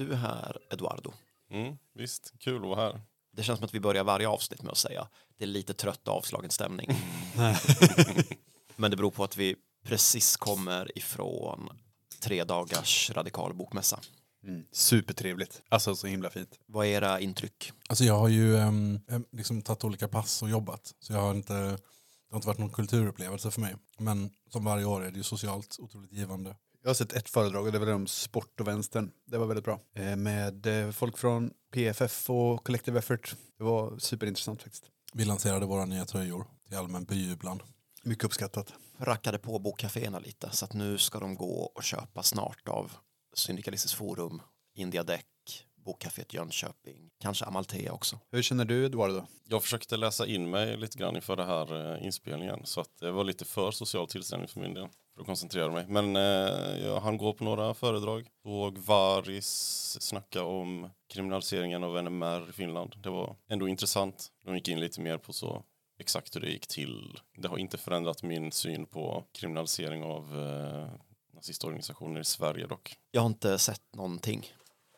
att du är här, Eduardo. Mm, visst, kul att vara här. Det känns som att vi börjar varje avsnitt med att säga det är lite trött och avslagen stämning. Men det beror på att vi precis kommer ifrån tre dagars radikal bokmässa. Mm. Supertrevligt. Alltså så himla fint. Vad är era intryck? Alltså jag har ju um, liksom tagit olika pass och jobbat. Så jag har inte, det har inte varit någon kulturupplevelse för mig. Men som varje år är det ju socialt otroligt givande. Jag har sett ett föredrag och det var det om sport och vänstern. Det var väldigt bra. Eh, med eh, folk från PFF och Collective Effort. Det var superintressant faktiskt. Vi lanserade våra nya tröjor till allmän bejublan. Mycket uppskattat. Rackade på bokkaféerna lite så att nu ska de gå och köpa snart av Syndikalistiskt forum, India Deck, Bokcaféet Jönköping, kanske Amalthea också. Hur känner du Eduardo? Jag försökte läsa in mig lite grann inför det här eh, inspelningen så att det var lite för social tillställning för min del för att koncentrera mig. Men eh, jag hann gå på några föredrag. Såg Varis snacka om kriminaliseringen av NMR i Finland. Det var ändå intressant. De gick in lite mer på så exakt hur det gick till. Det har inte förändrat min syn på kriminalisering av eh, nazistorganisationer i Sverige dock. Jag har inte sett någonting.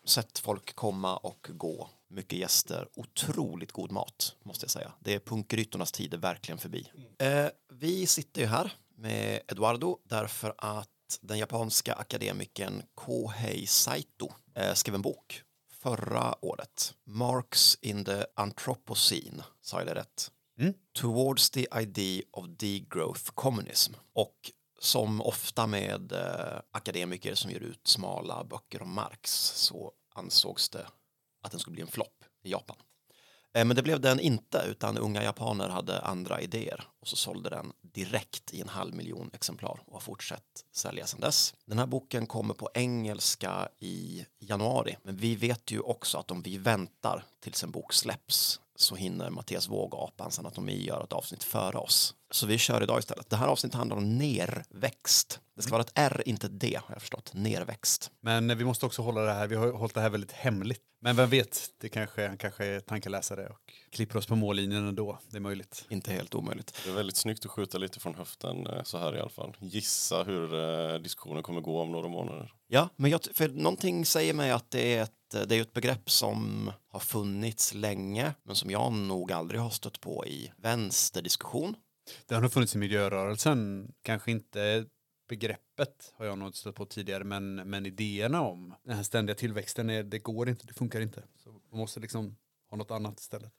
Sett folk komma och gå. Mycket gäster. Otroligt god mat, måste jag säga. Det är punkrytornas tid är verkligen förbi. Eh, vi sitter ju här med Eduardo därför att den japanska akademikern Kohei Saito eh, skrev en bok förra året. Marx in the Anthropocene, sa jag det rätt? Mm. Towards the idea of degrowth communism. Och som ofta med eh, akademiker som ger ut smala böcker om Marx så ansågs det att den skulle bli en flopp i Japan. Eh, men det blev den inte utan unga japaner hade andra idéer och så sålde den direkt i en halv miljon exemplar och har fortsatt sälja sedan dess. Den här boken kommer på engelska i januari men vi vet ju också att om vi väntar tills en bok släpps så hinner Mattias Våg och Apans anatomi göra ett avsnitt före oss. Så vi kör idag istället. Det här avsnittet handlar om nerväxt. Det ska vara ett R, inte ett D, har jag förstått. Nerväxt. Men vi måste också hålla det här, vi har hållit det här väldigt hemligt. Men vem vet, det kanske, han kanske är tankeläsare och klipper oss på mållinjen ändå. Det är möjligt. Inte helt omöjligt. Det är väldigt snyggt att skjuta lite från höften eh, så här i alla fall. Gissa hur eh, diskussionen kommer gå om några månader. Ja, men jag, för någonting säger mig att det är, ett, det är ett begrepp som har funnits länge men som jag nog aldrig har stött på i vänsterdiskussion. Det har nog funnits i miljörörelsen, kanske inte begreppet har jag nog stött på tidigare, men, men idéerna om den här ständiga tillväxten, är, det går inte, det funkar inte. Så man måste liksom ha något annat istället.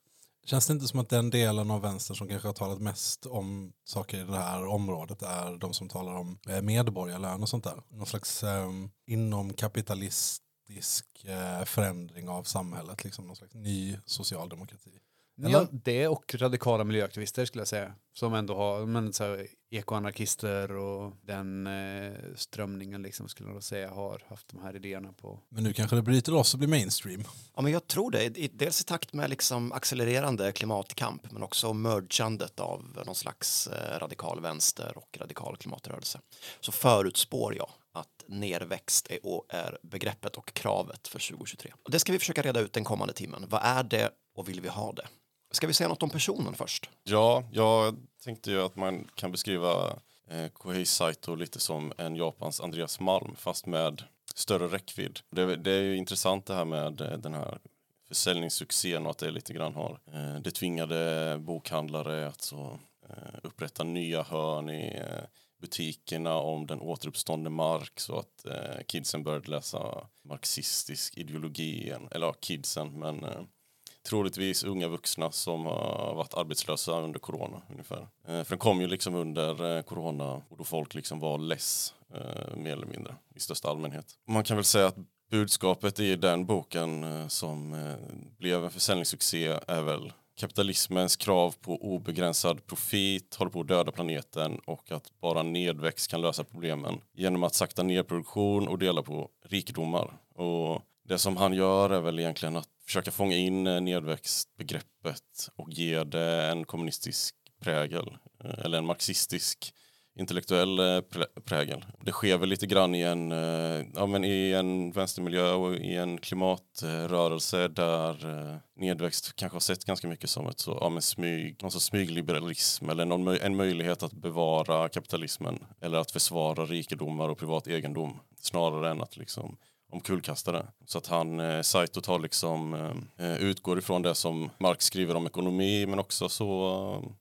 Känns det inte som att den delen av vänstern som kanske har talat mest om saker i det här området är de som talar om eh, medborgarlön och sånt där? Någon slags eh, inom kapitalistisk eh, förändring av samhället, liksom någon slags ny socialdemokrati. Ja, det och radikala miljöaktivister skulle jag säga. Som ändå har, men så här, ekoanarkister och den eh, strömningen liksom skulle jag säga har haft de här idéerna på. Men nu kanske det bryter loss och blir mainstream. Ja, men jag tror det. I- Dels i takt med liksom accelererande klimatkamp men också mergandet av någon slags eh, radikal vänster och radikal klimatrörelse. Så förutspår jag att nerväxt är, är begreppet och kravet för 2023. Och det ska vi försöka reda ut den kommande timmen. Vad är det och vill vi ha det? Ska vi säga något om personen först? Ja, jag tänkte ju att man kan beskriva eh, Kohei Saito lite som en Japans Andreas Malm fast med större räckvidd. Det, det är ju intressant det här med eh, den här försäljningssuccén och att det lite grann har eh, det tvingade bokhandlare att så, eh, upprätta nya hörn i eh, butikerna om den återuppståndne Marx så att eh, kidsen började läsa marxistisk ideologi igen. Eller ja, kidsen, men eh, troligtvis unga vuxna som har varit arbetslösa under corona ungefär. Eh, för den kom ju liksom under eh, corona och då folk liksom var less eh, mer eller mindre i största allmänhet. Man kan väl säga att budskapet i den boken eh, som eh, blev en försäljningssuccé är väl kapitalismens krav på obegränsad profit håller på att döda planeten och att bara nedväxt kan lösa problemen genom att sakta ner produktion och dela på rikedomar. Och det som han gör är väl egentligen att försöka fånga in eh, nedväxtbegreppet och ge det en kommunistisk prägel eh, eller en marxistisk intellektuell eh, prägel. Det sker väl lite grann i en, eh, ja, men i en vänstermiljö och i en klimatrörelse där eh, nedväxt kanske har sett ganska mycket som ett så, ja, men smyg, någon smygliberalism eller någon, en möjlighet att bevara kapitalismen eller att försvara rikedomar och privat egendom snarare än att liksom omkullkasta det. Så att han, eh, Saito tar liksom, eh, utgår ifrån det som Marx skriver om ekonomi men också så eh,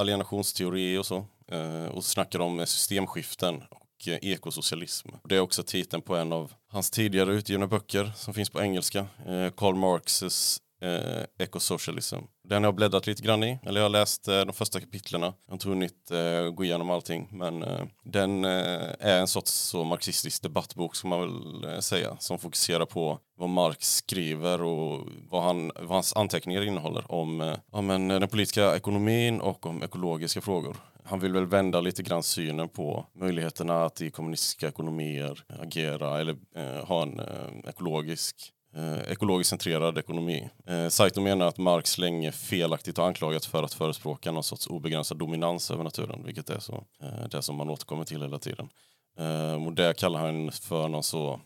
alienationsteori och så. Eh, och snackar om systemskiften och eh, ekosocialism. Det är också titeln på en av hans tidigare utgivna böcker som finns på engelska. Eh, Karl Marxes eh, Ecosocialism. Den har jag bläddrat lite grann i, eller jag har läst eh, de första kapitlerna. Jag har inte hunnit eh, gå igenom allting, men eh, den eh, är en sorts så marxistisk debattbok som man väl eh, säga, som fokuserar på vad Marx skriver och vad, han, vad hans anteckningar innehåller om, eh, ja, men, den politiska ekonomin och om ekologiska frågor. Han vill väl vända lite grann synen på möjligheterna att i kommunistiska ekonomier agera eller eh, ha en eh, ekologisk eh, ekologiskt centrerad ekonomi. Eh, Saito menar att Marx länge felaktigt har anklagats för att förespråka någon sorts obegränsad dominans över naturen, vilket är så, eh, det som man återkommer till hela tiden. Eh, och det kallar han för någon så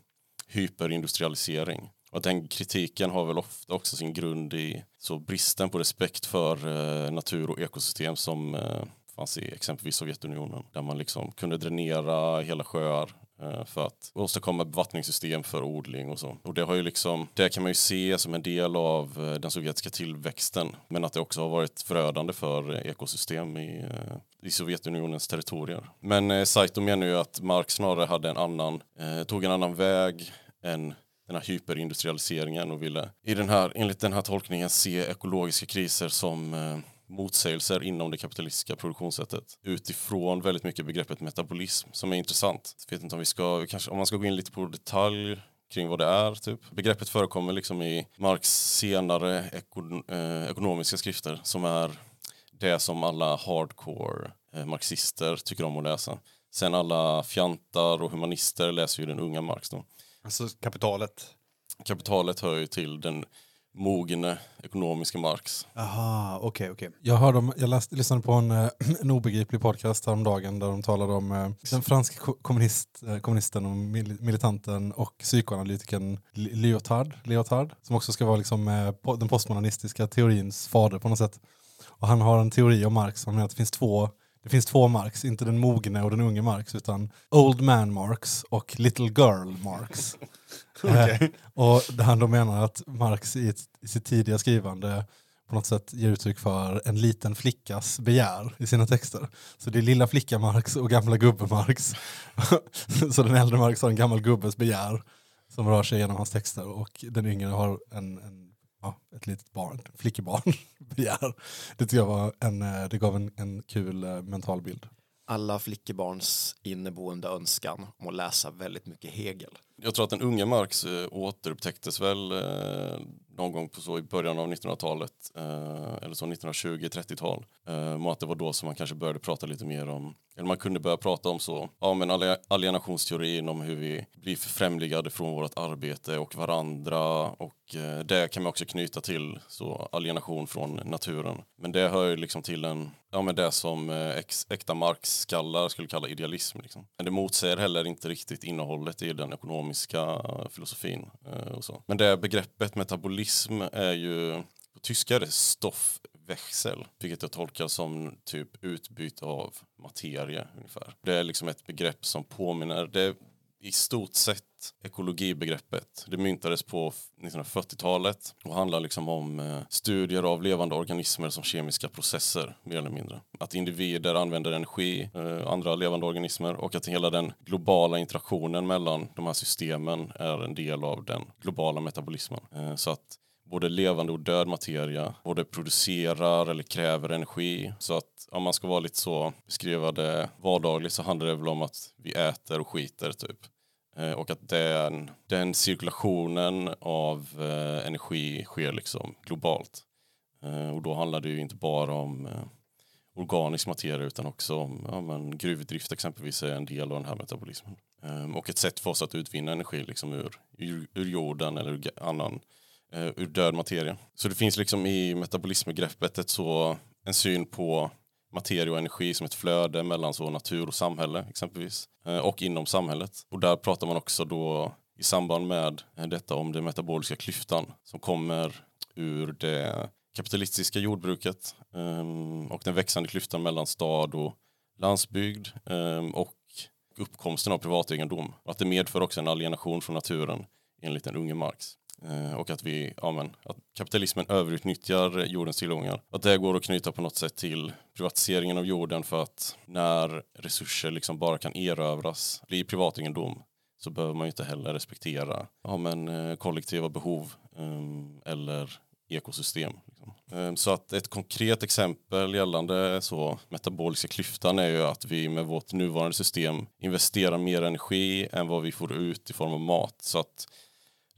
hyperindustrialisering. Och den kritiken har väl ofta också sin grund i så bristen på respekt för eh, natur och ekosystem som eh, fanns i exempelvis Sovjetunionen där man liksom kunde dränera hela sjöar eh, för att åstadkomma bevattningssystem för odling och så. Och det har ju liksom, det kan man ju se som en del av eh, den sovjetiska tillväxten men att det också har varit förödande för ekosystem i, eh, i Sovjetunionens territorier. Men Saito menar ju att Marx snarare hade en annan, tog en annan väg än den här hyperindustrialiseringen och ville i den här, enligt den här tolkningen se ekologiska kriser som eh, motsägelser inom det kapitalistiska produktionssättet utifrån väldigt mycket begreppet metabolism som är intressant. Jag vet inte om vi ska, kanske, om man ska gå in lite på detalj kring vad det är. Typ. Begreppet förekommer liksom i Marx senare ekon, eh, ekonomiska skrifter som är det som alla hardcore eh, marxister tycker om att läsa. Sen alla fjantar och humanister läser ju den unga Marx. Då. Alltså kapitalet. Kapitalet hör ju till den mogne ekonomiska Marx. Aha, okej, okej. Jag, hörde om, jag läste, lyssnade på en, eh, en obegriplig podcast häromdagen där de talade om eh, den franska kommunist, eh, kommunisten och mil, militanten och psykoanalytikern Lyotard, Lyotard som också ska vara liksom, eh, po- den postmodernistiska teorins fader på något sätt. Och han har en teori om Marx som menar att det finns två det finns två Marx, inte den mogne och den unge Marx utan Old Man Marx och Little Girl Marx. Eh, och han då menar att Marx i, ett, i sitt tidiga skrivande på något sätt ger uttryck för en liten flickas begär i sina texter. Så det är lilla flicka Marx och gamla gubbe Marx. så den äldre Marx har en gammal gubbes begär som rör sig genom hans texter och den yngre har en, en, ja, ett litet barn, flickebarn begär. Det tycker jag var en, eh, det gav en, en kul eh, mental bild. Alla flickebarns inneboende önskan om att läsa väldigt mycket Hegel. Jag tror att den unge Marx eh, återupptäcktes väl eh, någon gång på så i början av 1900-talet eh, eller så 1920-30-tal. Eh, och att det var då som man kanske började prata lite mer om, eller man kunde börja prata om så, ja men alienationsteorin om hur vi blir förfrämligade från vårt arbete och varandra och eh, det kan man också knyta till så alienation från naturen. Men det hör ju liksom till en, ja men det som eh, ex, äkta markskallar skulle kalla idealism. Liksom. Men det motsäger heller inte riktigt innehållet i den ekonomiska eh, filosofin. Eh, och så. Men det begreppet metabolism är ju, på tyska är det stoff växel, vilket jag tolkar som typ utbyte av materia ungefär. Det är liksom ett begrepp som påminner, det är i stort sett ekologibegreppet. Det myntades på 1940-talet och handlar liksom om eh, studier av levande organismer som kemiska processer, mer eller mindre. Att individer använder energi, eh, andra levande organismer och att hela den globala interaktionen mellan de här systemen är en del av den globala metabolismen. Eh, så att både levande och död materia både producerar eller kräver energi. Så att om man ska vara lite så, beskriva det vardagligt så handlar det väl om att vi äter och skiter typ. Eh, och att den, den cirkulationen av eh, energi sker liksom globalt. Eh, och då handlar det ju inte bara om eh, organisk materia utan också om ja, men gruvdrift exempelvis är en del av den här metabolismen. Eh, och ett sätt för oss att utvinna energi liksom ur, ur, ur jorden eller ur annan eh, ur död materia. Så det finns liksom i metabolismbegreppet ett så, en syn på materia och energi som ett flöde mellan så natur och samhälle exempelvis. Eh, och inom samhället. Och där pratar man också då i samband med eh, detta om den metaboliska klyftan som kommer ur det kapitalistiska jordbruket eh, och den växande klyftan mellan stad och landsbygd ehm, och uppkomsten av privategendom. Och att det medför också en alienation från naturen enligt den unge Marx. Eh, och att, vi, ja, men, att kapitalismen överutnyttjar jordens tillgångar. Att det går att knyta på något sätt till privatiseringen av jorden för att när resurser liksom bara kan erövras, blir privategendom, så behöver man ju inte heller respektera ja, men, eh, kollektiva behov um, eller ekosystem. Liksom. Um, Så att ett konkret exempel gällande så metaboliska klyftan är ju att vi med vårt nuvarande system investerar mer energi än vad vi får ut i form av mat. Så att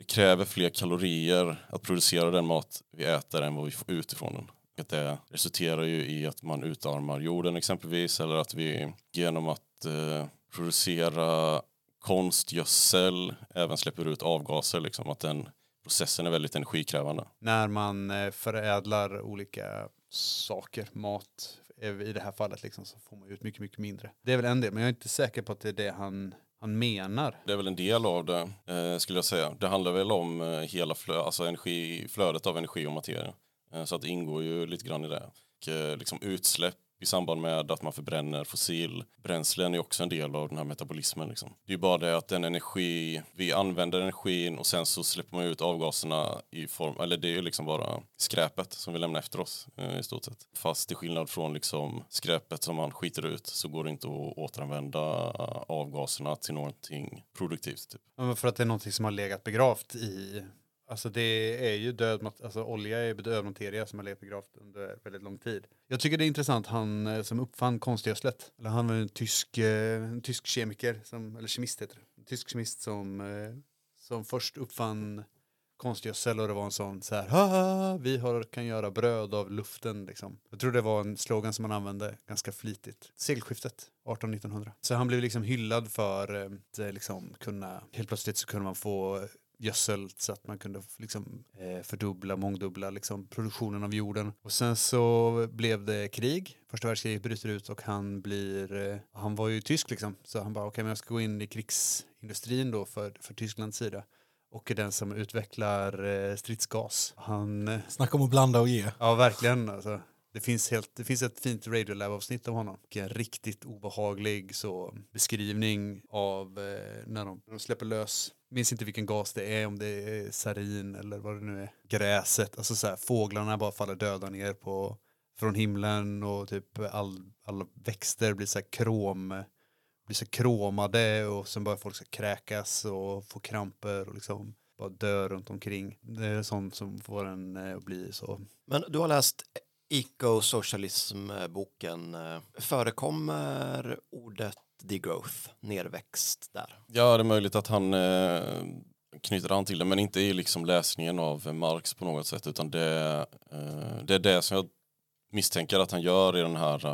det kräver fler kalorier att producera den mat vi äter än vad vi får ut ifrån den. Att det resulterar ju i att man utarmar jorden exempelvis eller att vi genom att eh, producera konstgödsel även släpper ut avgaser. Liksom, att den processen är väldigt energikrävande. När man eh, förädlar olika saker, mat i det här fallet, liksom, så får man ut mycket, mycket mindre. Det är väl en del, men jag är inte säker på att det är det han, han menar. Det är väl en del av det, eh, skulle jag säga. Det handlar väl om eh, hela flö alltså energi, flödet av energi och materia. Eh, så att det ingår ju lite grann i det. Och, eh, liksom utsläpp i samband med att man förbränner fossilbränslen är också en del av den här metabolismen. Liksom. Det är ju bara det att den energi, vi använder energin och sen så släpper man ut avgaserna i form, eller det är ju liksom bara skräpet som vi lämnar efter oss eh, i stort sett. Fast till skillnad från liksom skräpet som man skiter ut så går det inte att återanvända avgaserna till någonting produktivt. Typ. Ja, men för att det är någonting som har legat begravt i Alltså det är ju död, alltså olja är död materia som har legat begravt under väldigt lång tid. Jag tycker det är intressant, han eh, som uppfann konstgödslet, eller han var en tysk, eh, en tysk kemiker, som, eller kemist heter det, en tysk kemist som, eh, som först uppfann konstgödsel och det var en sån så här, "Haha, vi har, kan göra bröd av luften liksom. Jag tror det var en slogan som man använde ganska flitigt. Segelskiftet, 18-1900. Så han blev liksom hyllad för att liksom kunna, helt plötsligt så kunde man få gödsel så att man kunde liksom, eh, fördubbla, mångdubbla liksom, produktionen av jorden. Och sen så blev det krig, första världskriget bryter ut och han blir, eh, han var ju tysk liksom, så han bara okej men jag ska gå in i krigsindustrin då för, för Tysklands sida. Och är den som utvecklar eh, stridsgas. Han, Snacka om att blanda och ge. ja verkligen alltså. Det finns, helt, det finns ett fint Radiolab-avsnitt av honom. En riktigt obehaglig så, beskrivning av eh, när, de, när de släpper lös. Minns inte vilken gas det är, om det är sarin eller vad det nu är. Gräset, alltså så här, fåglarna bara faller döda ner på, från himlen och typ all, alla växter blir så här krom, blir så kromade och sen börjar folk så kräkas och få kramper och liksom bara dö runt omkring. Det är sånt som får en eh, att bli så Men du har läst Eco-socialism-boken. Eh, förekommer ordet degrowth, nerväxt där? Ja, det är möjligt att han eh, knyter an till det, men inte i liksom läsningen av Marx på något sätt, utan det, eh, det är det som jag misstänker att han gör i den här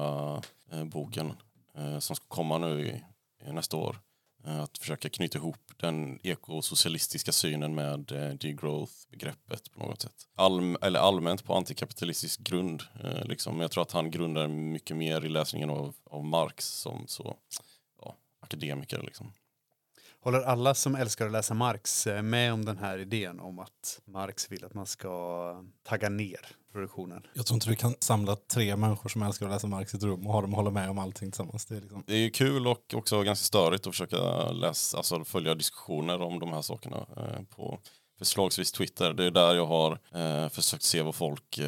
eh, boken eh, som ska komma nu i, i nästa år. Att försöka knyta ihop den ekosocialistiska synen med eh, degrowth-begreppet på något sätt. All, eller allmänt på antikapitalistisk grund. Eh, liksom. Men jag tror att han grundar mycket mer i läsningen av, av Marx som så, ja, akademiker. Liksom. Håller alla som älskar att läsa Marx eh, med om den här idén om att Marx vill att man ska tagga ner produktionen? Jag tror inte du kan samla tre människor som älskar att läsa Marx i ett rum och ha dem hålla med om allting tillsammans. Det är liksom... Det är ju kul och också ganska störigt att försöka läsa, alltså följa diskussioner om de här sakerna eh, på förslagsvis Twitter. Det är där jag har eh, försökt se vad folk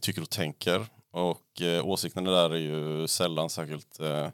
tycker och tänker. Och eh, åsikterna där är ju sällan särskilt eh,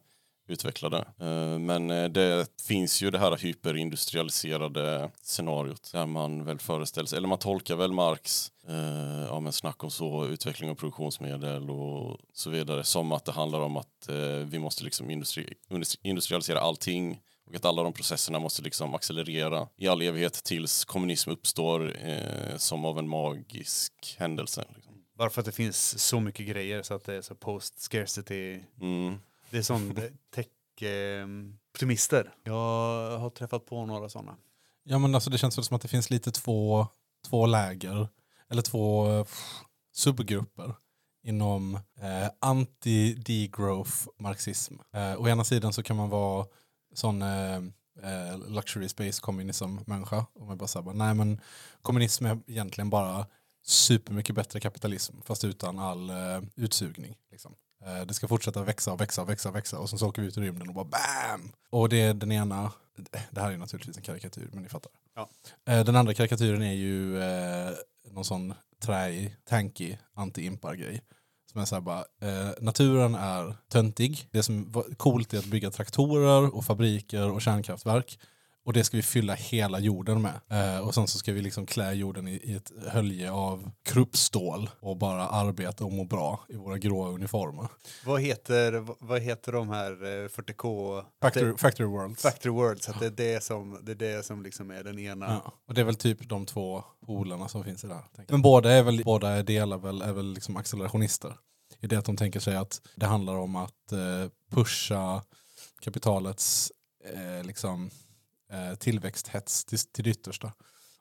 utvecklade. Eh, Men eh, det finns ju det här hyperindustrialiserade scenariot där man väl föreställer sig, eller man tolkar väl Marx eh, ja, men snack om så, utveckling av produktionsmedel och så vidare som att det handlar om att eh, vi måste liksom industri, industri- industrialisera allting och att alla de processerna måste liksom accelerera i all evighet tills kommunism uppstår eh, som av en magisk händelse. Liksom. Bara för att det finns så mycket grejer så att det är så post scarcity. Mm. Det är sån tech eh, optimister. Jag har träffat på några sådana. Ja men alltså det känns väl som att det finns lite två, två läger, eller två pff, subgrupper inom eh, anti-degrowth marxism. Eh, å ena sidan så kan man vara sån eh, eh luxury space kommunism människa och man bara säger nej men kommunism är egentligen bara supermycket bättre kapitalism fast utan all eh, utsugning. Liksom. Eh, det ska fortsätta växa och växa och växa och växa och sen så åker vi ut i rymden och bara BAM! Och det är den ena, det här är naturligtvis en karikatyr men ni fattar. Ja. Eh, den andra karikatyren är ju eh, någon sån träig, tanky anti-impar-grej. Som är så här bara, eh, naturen är töntig. Det som var coolt är att bygga traktorer och fabriker och kärnkraftverk. Och det ska vi fylla hela jorden med. Eh, och sen så ska vi liksom klä jorden i, i ett hölje av kruppstål och bara arbeta och må bra i våra gråa uniformer. Vad heter, vad heter de här eh, 40K? Factory, factory Worlds. Factory Worlds, att det är det som, det är, det som liksom är den ena. Ja, och det är väl typ de två polerna som finns i det här. Men båda är väl, båda är delar väl, är väl liksom accelerationister. I det att de tänker sig att det handlar om att eh, pusha kapitalets eh, liksom, eh, tillväxthets till, till det yttersta.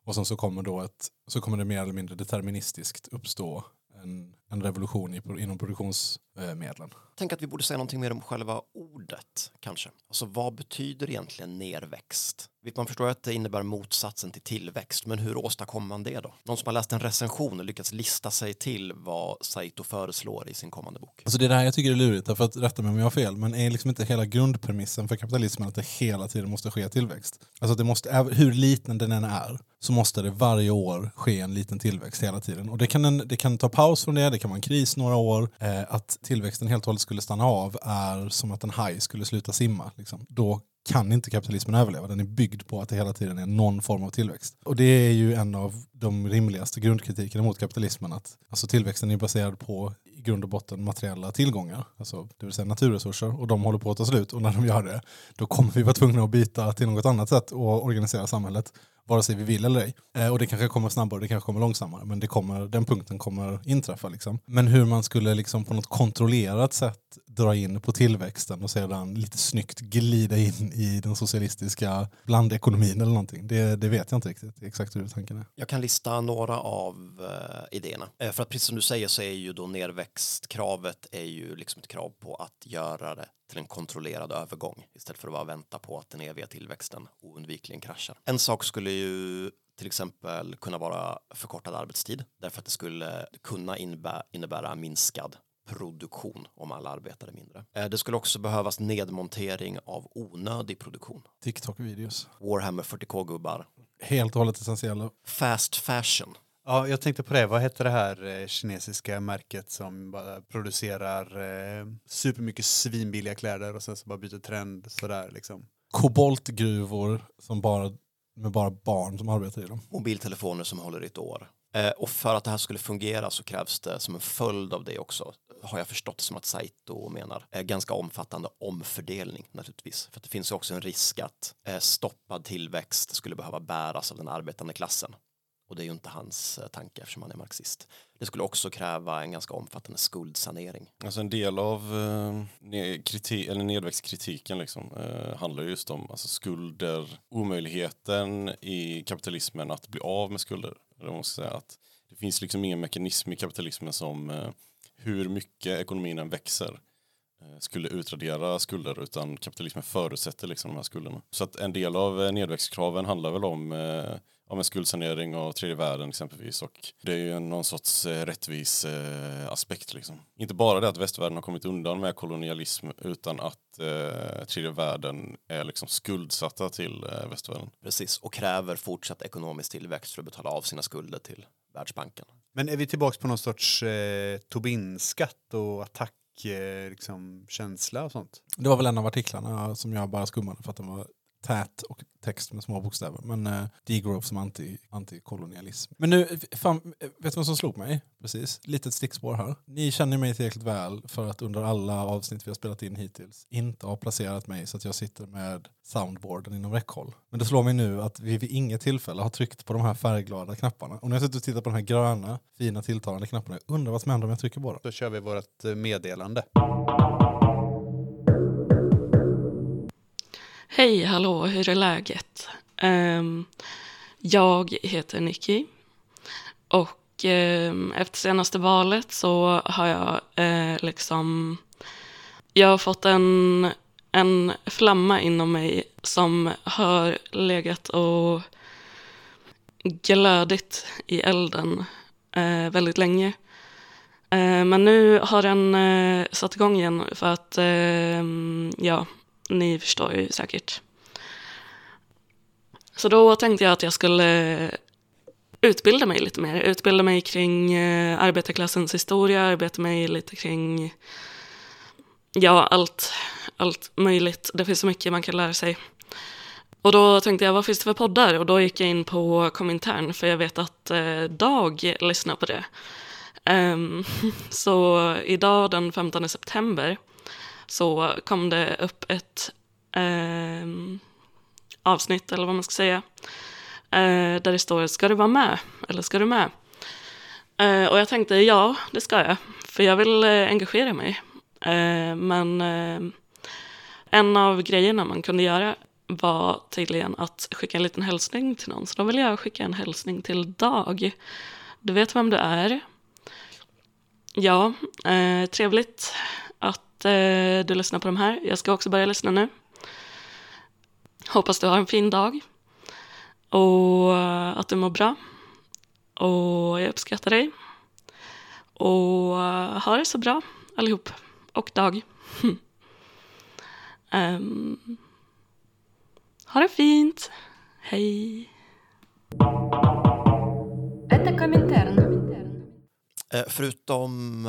Och sen så kommer, då ett, så kommer det mer eller mindre deterministiskt uppstå en, en revolution inom produktionsmedlen. Tänk att vi borde säga någonting mer om själva ordet kanske. Alltså vad betyder egentligen nerväxt? Man förstår att det innebär motsatsen till tillväxt, men hur åstadkommer man det då? Någon som har läst en recension och lyckats lista sig till vad Saito föreslår i sin kommande bok. Alltså det är det här jag tycker är lurigt, därför att rätta mig om jag har fel, men är liksom inte hela grundpremissen för kapitalismen att det hela tiden måste ske tillväxt? Alltså det måste, hur liten den än är, så måste det varje år ske en liten tillväxt hela tiden. Och det kan, en, det kan ta paus från det, det det kan vara en kris några år. Eh, att tillväxten helt och hållet skulle stanna av är som att en haj skulle sluta simma. Liksom. Då kan inte kapitalismen överleva. Den är byggd på att det hela tiden är någon form av tillväxt. Och det är ju en av de rimligaste grundkritikerna mot kapitalismen. Att, alltså tillväxten är baserad på i grund och botten materiella tillgångar, alltså, det vill säga naturresurser, och de håller på att ta slut. Och när de gör det, då kommer vi vara tvungna att byta till något annat sätt och organisera samhället, vare sig vi vill eller ej. Eh, och det kanske kommer snabbare, det kanske kommer långsammare, men det kommer, den punkten kommer inträffa. Liksom. Men hur man skulle liksom på något kontrollerat sätt dra in på tillväxten och sedan lite snyggt glida in i den socialistiska blandekonomin eller någonting, det, det vet jag inte riktigt exakt hur tanken är. Jag kan lista några av eh, idéerna. Eh, för att precis som du säger så är ju då nerväxtkravet är ju liksom ett krav på att göra det till en kontrollerad övergång istället för att bara vänta på att den eviga tillväxten oundvikligen kraschar. En sak skulle ju till exempel kunna vara förkortad arbetstid därför att det skulle kunna innebära, innebära minskad produktion om alla arbetade mindre. Eh, Det skulle också behövas nedmontering av onödig produktion. TikTok-videos. Warhammer 40k-gubbar, Helt och hållet essentiella. fast fashion, Ja, jag tänkte på det. Vad heter det här eh, kinesiska märket som bara producerar eh, supermycket svinbilliga kläder och sen så bara byter trend sådär liksom. Koboltgruvor som bara, med bara barn som arbetar i dem. mobiltelefoner som håller i ett år. Eh, och för att det här skulle fungera så krävs det som en följd av det också, har jag förstått som att Saito menar, är ganska omfattande omfördelning naturligtvis. För att det finns ju också en risk att eh, stoppad tillväxt skulle behöva bäras av den arbetande klassen. Och det är ju inte hans eh, tanke eftersom han är marxist. Det skulle också kräva en ganska omfattande skuldsanering. Alltså en del av eh, kriti- eller nedväxtkritiken liksom, eh, handlar just om alltså, skulder, omöjligheten i kapitalismen att bli av med skulder. Eller måste man säga, att det finns liksom ingen mekanism i kapitalismen som eh, hur mycket ekonomin än växer eh, skulle utradera skulder utan kapitalismen förutsätter liksom de här skulderna. Så att en del av eh, nedväxtkraven handlar väl om eh, om en skuldsanering av tredje världen exempelvis och det är ju någon sorts eh, rättvis eh, aspekt liksom. Inte bara det att västvärlden har kommit undan med kolonialism utan att eh, tredje världen är liksom skuldsatta till eh, västvärlden. Precis, och kräver fortsatt ekonomisk tillväxt för att betala av sina skulder till Världsbanken. Men är vi tillbaka på någon sorts eh, Tobin-skatt och attack eh, liksom, känsla och sånt. Det var väl en av artiklarna som jag bara skummade för att den var tät och text med små bokstäver. Men eh, degrowth som anti, antikolonialism. Men nu, fan, eh, vet du vad som slog mig? Precis, litet stickspår här. Ni känner mig tillräckligt väl för att under alla avsnitt vi har spelat in hittills inte ha placerat mig så att jag sitter med soundboarden inom räckhåll. Men det slår mig nu att vi vid inget tillfälle har tryckt på de här färgglada knapparna. Och när jag sitter och tittar på de här gröna, fina, tilltalande knapparna, jag undrar vad som händer om jag trycker på dem. Då kör vi vårt eh, meddelande. Hej, hallå, hur är läget? Um, jag heter Nicky och um, efter senaste valet så har jag uh, liksom, jag har fått en, en flamma inom mig som har legat och glödigt i elden uh, väldigt länge. Eh, men nu har den eh, satt igång igen för att, ehm, ja, ni förstår ju säkert. Så då tänkte jag att jag skulle utbilda mig lite mer. Utbilda mig kring eh, arbetarklassens historia, arbeta mig lite kring ja, allt, allt möjligt. Det finns så mycket man kan lära sig. Och då tänkte jag, vad finns det för poddar? Och då gick jag in på Komintern, för jag vet att eh, Dag lyssnar på det. Um, så idag den 15 september så kom det upp ett eh, avsnitt, eller vad man ska säga, eh, där det står ska du vara med, eller ska du med? Eh, och jag tänkte ja, det ska jag, för jag vill eh, engagera mig. Eh, men eh, en av grejerna man kunde göra var tydligen att skicka en liten hälsning till någon, så då vill jag skicka en hälsning till Dag. Du vet vem du är. Ja, eh, trevligt att eh, du lyssnar på de här. Jag ska också börja lyssna nu. Hoppas du har en fin dag och eh, att du mår bra. Och jag uppskattar dig. Och eh, ha det så bra allihop. Och dag. um, ha det fint. Hej. Eh, förutom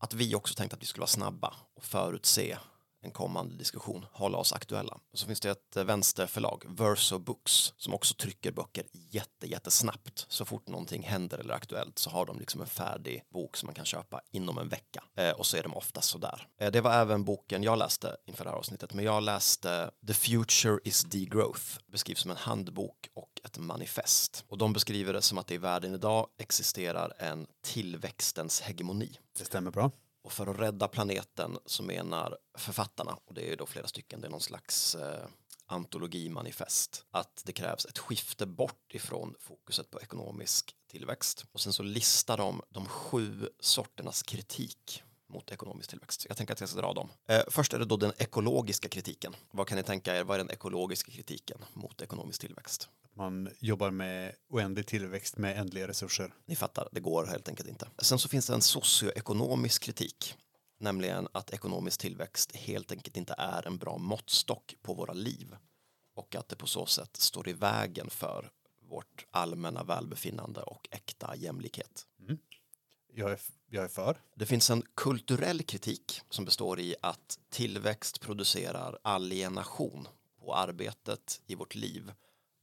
att vi också tänkte att vi skulle vara snabba och förutse en kommande diskussion, hålla oss aktuella. Så finns det ett eh, vänsterförlag, Verso Books, som också trycker böcker jätte, jättesnabbt. Så fort någonting händer eller är aktuellt så har de liksom en färdig bok som man kan köpa inom en vecka. Eh, och så är de oftast sådär. Eh, det var även boken jag läste inför det här avsnittet, men jag läste The Future is Degrowth, beskrivs som en handbok och ett manifest. Och de beskriver det som att det i världen idag existerar en tillväxtens hegemoni. Det stämmer bra. Och för att rädda planeten så menar författarna, och det är ju då flera stycken, det är någon slags eh, antologimanifest, att det krävs ett skifte bort ifrån fokuset på ekonomisk tillväxt. Och sen så listar de de sju sorternas kritik mot ekonomisk tillväxt. Jag tänker att jag ska dra dem. Eh, först är det då den ekologiska kritiken. Vad kan ni tänka er, vad är den ekologiska kritiken mot ekonomisk tillväxt? Man jobbar med oändlig tillväxt med ändliga resurser. Ni fattar, det går helt enkelt inte. Sen så finns det en socioekonomisk kritik, nämligen att ekonomisk tillväxt helt enkelt inte är en bra måttstock på våra liv och att det på så sätt står i vägen för vårt allmänna välbefinnande och äkta jämlikhet. Jag är, jag är för. Det finns en kulturell kritik som består i att tillväxt producerar alienation på arbetet i vårt liv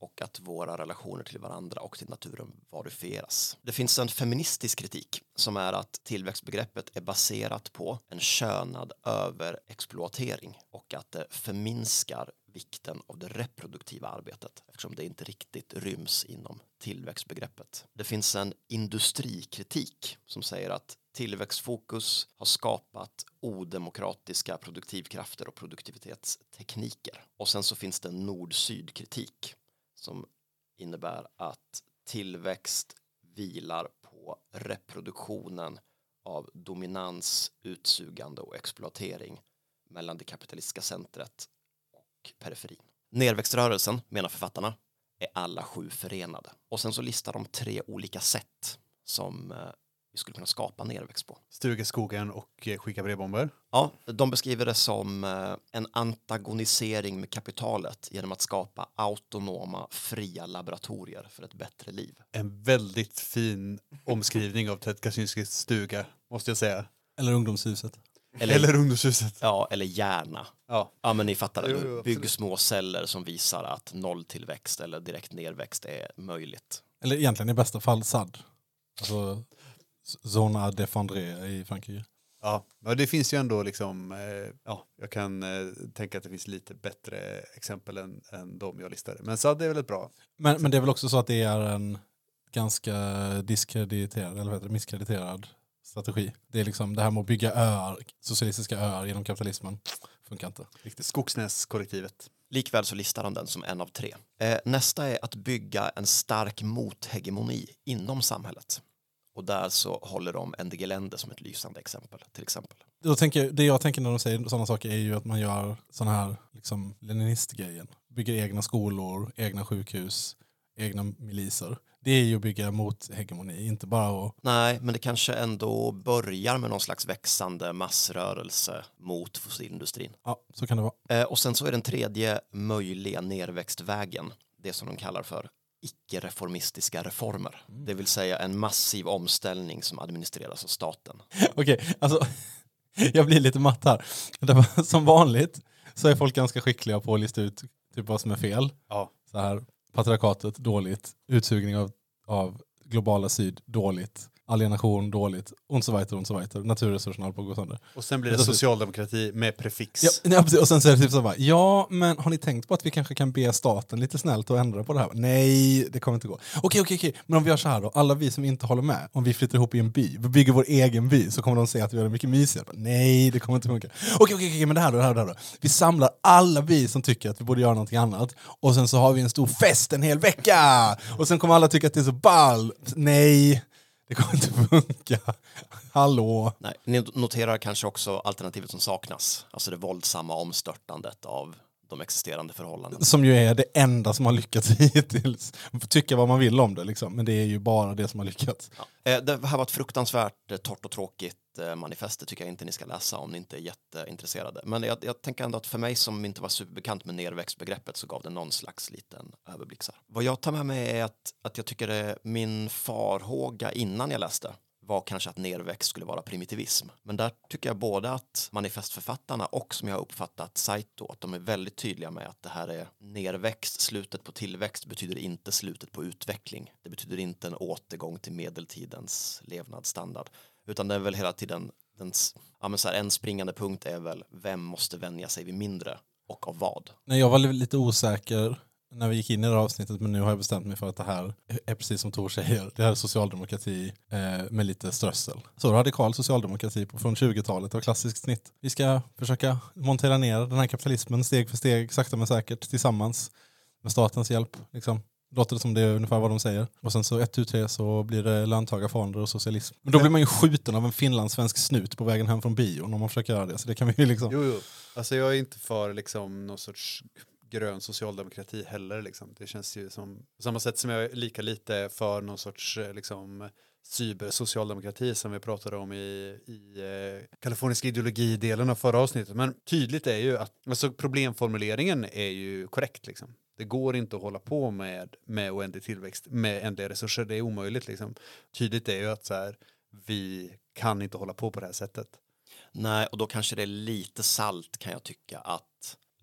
och att våra relationer till varandra och till naturen varifieras. Det finns en feministisk kritik som är att tillväxtbegreppet är baserat på en könad överexploatering och att det förminskar vikten av det reproduktiva arbetet eftersom det inte riktigt ryms inom tillväxtbegreppet. Det finns en industrikritik som säger att tillväxtfokus har skapat odemokratiska produktivkrafter och produktivitetstekniker. Och sen så finns det en nord-syd-kritik som innebär att tillväxt vilar på reproduktionen av dominans, utsugande och exploatering mellan det kapitalistiska centret och periferin. Nerväxtrörelsen, menar författarna, är alla sju förenade. Och sen så listar de tre olika sätt som eh, vi skulle kunna skapa nerväxt på. Stuga skogen och eh, skicka brevbomber. Ja, de beskriver det som eh, en antagonisering med kapitalet genom att skapa autonoma, fria laboratorier för ett bättre liv. En väldigt fin omskrivning av Ted Kaczynskis stuga, måste jag säga. Eller ungdomshuset. Eller, Eller ungdomshuset. ja, eller gärna. Ja. Ja, men ni fattar. Jo, jo, Bygg små celler som visar att nolltillväxt eller direkt nedväxt är möjligt. Eller egentligen i bästa fall SAD. Alltså Zona de Fandré i Frankrike. Ja, men det finns ju ändå liksom, eh, ja, jag kan eh, tänka att det finns lite bättre exempel än, än de jag listade. Men SAD är väl ett bra. Men, men det är väl också så att det är en ganska diskrediterad, eller heter det, misskrediterad strategi. Det är liksom det här med att bygga öar, socialistiska öar genom kapitalismen. Funkar inte riktigt. Skogsnäskollektivet. Likväl så listar han den som en av tre. Eh, nästa är att bygga en stark mothegemoni inom samhället. Och där så håller de NDG Länder som ett lysande exempel, till exempel. Då tänker, jag- det jag tänker när de säger sådana saker är ju att man gör sån här liksom, leninistgrejen. Bygger egna skolor, egna sjukhus, egna miliser. Det är ju att bygga mot hegemoni, inte bara att Nej, men det kanske ändå börjar med någon slags växande massrörelse mot fossilindustrin. Ja, så kan det vara. Eh, och sen så är den tredje möjliga nerväxtvägen det som de kallar för icke-reformistiska reformer. Det vill säga en massiv omställning som administreras av staten. Okej, alltså jag blir lite matt här. Som vanligt så är folk ganska skickliga på att lista ut typ vad som är fel. Ja. Så här, patriarkatet dåligt, utsugning av, av globala syd dåligt, alienation dåligt, och så vidare, och så vidare. Naturresurserna håller på att gå sönder. Och sen blir det socialdemokrati med prefix. Ja, ja, precis. Och sen så är det typ så bara, ja, men har ni tänkt på att vi kanske kan be staten lite snällt att ändra på det här? Nej, det kommer inte gå. Okej, okej, okej, men om vi gör så här då, alla vi som inte håller med, om vi flyttar ihop i en by, vi bygger vår egen by, så kommer de säga att vi gör det mycket mysigare. Nej, det kommer inte funka. Okej, okej, okej, men det här då, det här då, det här då. Vi samlar alla vi som tycker att vi borde göra någonting annat, och sen så har vi en stor fest en hel vecka! Och sen kommer alla tycka att det är så ball. Nej, det kommer inte funka. Hallå? Nej, ni noterar kanske också alternativet som saknas, alltså det våldsamma omstörtandet av de existerande förhållandena. Som ju är det enda som har lyckats hittills. Man får tycka vad man vill om det, liksom. men det är ju bara det som har lyckats. Ja. Eh, Det här var ett fruktansvärt eh, torrt och tråkigt Eh, manifestet tycker jag inte ni ska läsa om ni inte är jätteintresserade. Men jag, jag tänker ändå att för mig som inte var superbekant med nerväxtbegreppet så gav det någon slags liten överblick. Så här. Vad jag tar med mig är att, att jag tycker det, min farhåga innan jag läste var kanske att nerväxt skulle vara primitivism. Men där tycker jag både att manifestförfattarna och som jag har uppfattat Saito att de är väldigt tydliga med att det här är nerväxt, slutet på tillväxt betyder inte slutet på utveckling. Det betyder inte en återgång till medeltidens levnadsstandard utan det är väl hela tiden den, ja, men så här, en springande punkt är väl vem måste vänja sig vid mindre och av vad. Nej, jag var lite osäker när vi gick in i det här avsnittet men nu har jag bestämt mig för att det här är precis som Tor säger. Det här är socialdemokrati eh, med lite strössel. Så radikal socialdemokrati på, från 20-talet av klassiskt snitt. Vi ska försöka montera ner den här kapitalismen steg för steg, sakta men säkert tillsammans med statens hjälp. Liksom. Låter det som det är ungefär vad de säger. Och sen så ett, tu, tre så blir det löntagarfonder och socialism. Men då blir man ju skjuten av en finlandssvensk snut på vägen hem från bion om man försöker göra det. Så det kan vi ju liksom... Jo, jo. Alltså jag är inte för liksom någon sorts grön socialdemokrati heller. Liksom. Det känns ju som, på samma sätt som jag är lika lite för någon sorts eh, liksom, cybersocialdemokrati som vi pratade om i, i eh, kaliforniska ideologidelen av förra avsnittet. Men tydligt är ju att alltså, problemformuleringen är ju korrekt. Liksom. Det går inte att hålla på med, med oändlig tillväxt med ändliga resurser. Det är omöjligt. Liksom. Tydligt är ju att så här, vi kan inte hålla på på det här sättet. Nej, och då kanske det är lite salt kan jag tycka att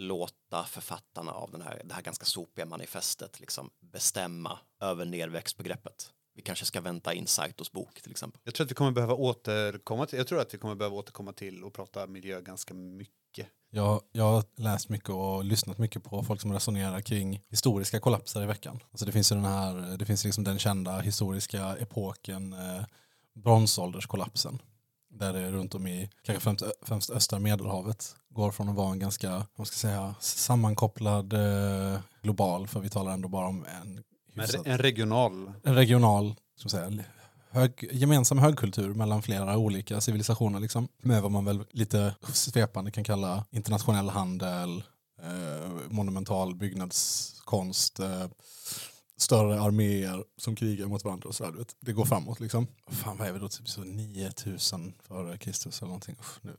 låta författarna av den här, det här ganska sopiga manifestet liksom bestämma över nerväxtbegreppet. Vi kanske ska vänta in Saitos bok till exempel. Jag tror att vi kommer behöva återkomma till, jag tror att vi kommer behöva återkomma till och prata miljö ganska mycket. Jag, jag har läst mycket och lyssnat mycket på folk som resonerar kring historiska kollapser i veckan. Alltså det finns ju den här, det finns liksom den kända historiska epoken eh, bronsålderskollapsen. Där det runt om i, kanske främst, främst östra medelhavet, går från att vara en ganska, vad ska jag säga, sammankopplad eh, global, för vi talar ändå bara om en, hyfsat- en regional, en regional ska säga, hög, gemensam högkultur mellan flera olika civilisationer. Liksom, med vad man väl lite svepande kan kalla internationell handel, eh, monumental byggnadskonst, eh, större arméer som krigar mot varandra och så här, vet. Det går framåt liksom. Fan vad är vi då? Typ så 9000 före Kristus eller någonting. Uff, nu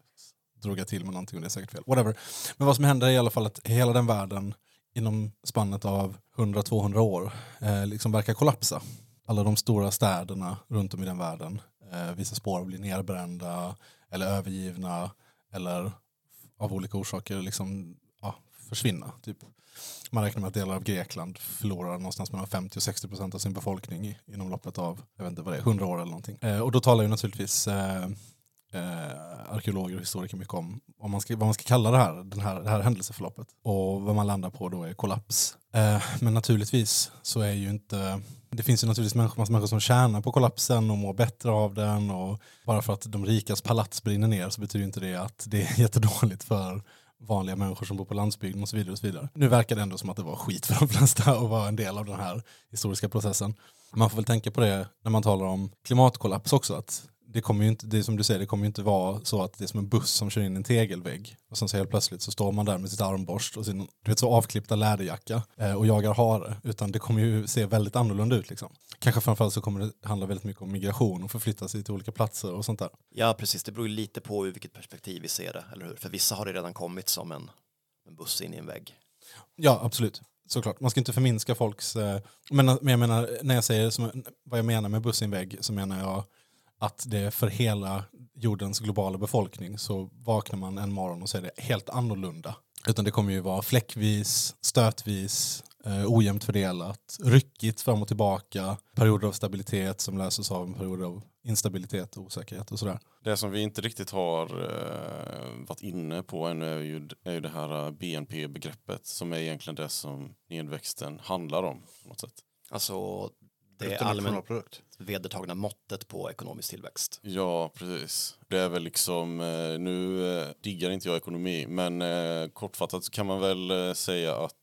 drog jag till med någonting och det är säkert fel. Whatever. Men vad som händer är i alla fall att hela den världen inom spannet av 100-200 år eh, liksom verkar kollapsa. Alla de stora städerna runt om i den världen eh, visar spår av att bli nerbrända eller övergivna eller av olika orsaker liksom, ja, försvinna. Typ. Man räknar med att delar av Grekland förlorar någonstans mellan 50 och 60 procent av sin befolkning i, inom loppet av jag vet inte vad det är, 100 år eller någonting. Eh, och då talar ju naturligtvis eh, eh, arkeologer och historiker mycket om vad man ska, vad man ska kalla det här, den här, det här händelseförloppet. Och vad man landar på då är kollaps. Eh, men naturligtvis så är ju inte det finns ju naturligtvis människor, massa människor som tjänar på kollapsen och mår bättre av den. Och bara för att de rikas palats brinner ner så betyder inte det att det är jättedåligt för vanliga människor som bor på landsbygden och så vidare. Och så vidare. Nu verkar det ändå som att det var skit för de flesta att vara en del av den här historiska processen. Man får väl tänka på det när man talar om klimatkollaps också. Att det kommer ju inte, det som du säger, det kommer ju inte vara så att det är som en buss som kör in i en tegelvägg. Och sen så helt plötsligt så står man där med sitt armborst och sin du vet, så avklippta läderjacka eh, och jagar hare. Utan det kommer ju se väldigt annorlunda ut. Liksom. Kanske framförallt så kommer det handla väldigt mycket om migration och förflytta sig till olika platser och sånt där. Ja, precis. Det beror ju lite på ur vilket perspektiv vi ser det, eller hur? För vissa har det redan kommit som en, en buss in i en vägg. Ja, absolut. Såklart. Man ska inte förminska folks... Eh, men, jag menar, när jag säger som, vad jag menar med buss i en vägg så menar jag att det för hela jordens globala befolkning så vaknar man en morgon och så är det helt annorlunda. Utan det kommer ju vara fläckvis, stötvis, eh, ojämnt fördelat, ryckigt fram och tillbaka, perioder av stabilitet som löses av en period av instabilitet och osäkerhet och sådär. Det som vi inte riktigt har eh, varit inne på ännu är ju, är ju det här BNP-begreppet som är egentligen det som nedväxten handlar om. på något sätt. Alltså det allmänt vedertagna måttet på ekonomisk tillväxt. Ja, precis. Det är väl liksom, eh, nu eh, diggar inte jag ekonomi, men eh, kortfattat kan man väl säga att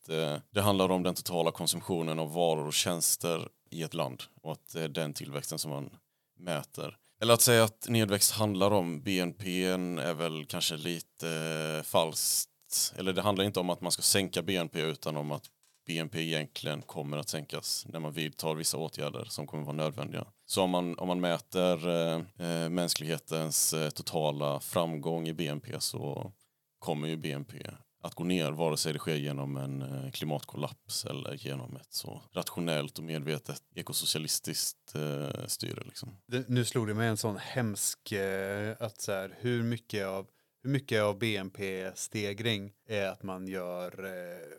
det handlar om den totala konsumtionen av varor och tjänster i ett land och att det är den tillväxten som man mäter. Eller att säga att nedväxt handlar om BNP är väl kanske lite falskt. Eller det handlar inte om att man ska sänka BNP utan om att BNP egentligen kommer att sänkas när man vidtar vissa åtgärder som kommer vara nödvändiga. Så om man, om man mäter eh, eh mänsklighetens eh, totala framgång i BNP så kommer ju BNP att gå ner vare sig det sker genom en eh, klimatkollaps eller genom ett så rationellt och medvetet ekosocialistiskt eh, styre. Liksom. Det, nu slog det mig en sån hemsk eh, att så här, hur mycket av hur mycket av BNP-stegring är att man gör eh,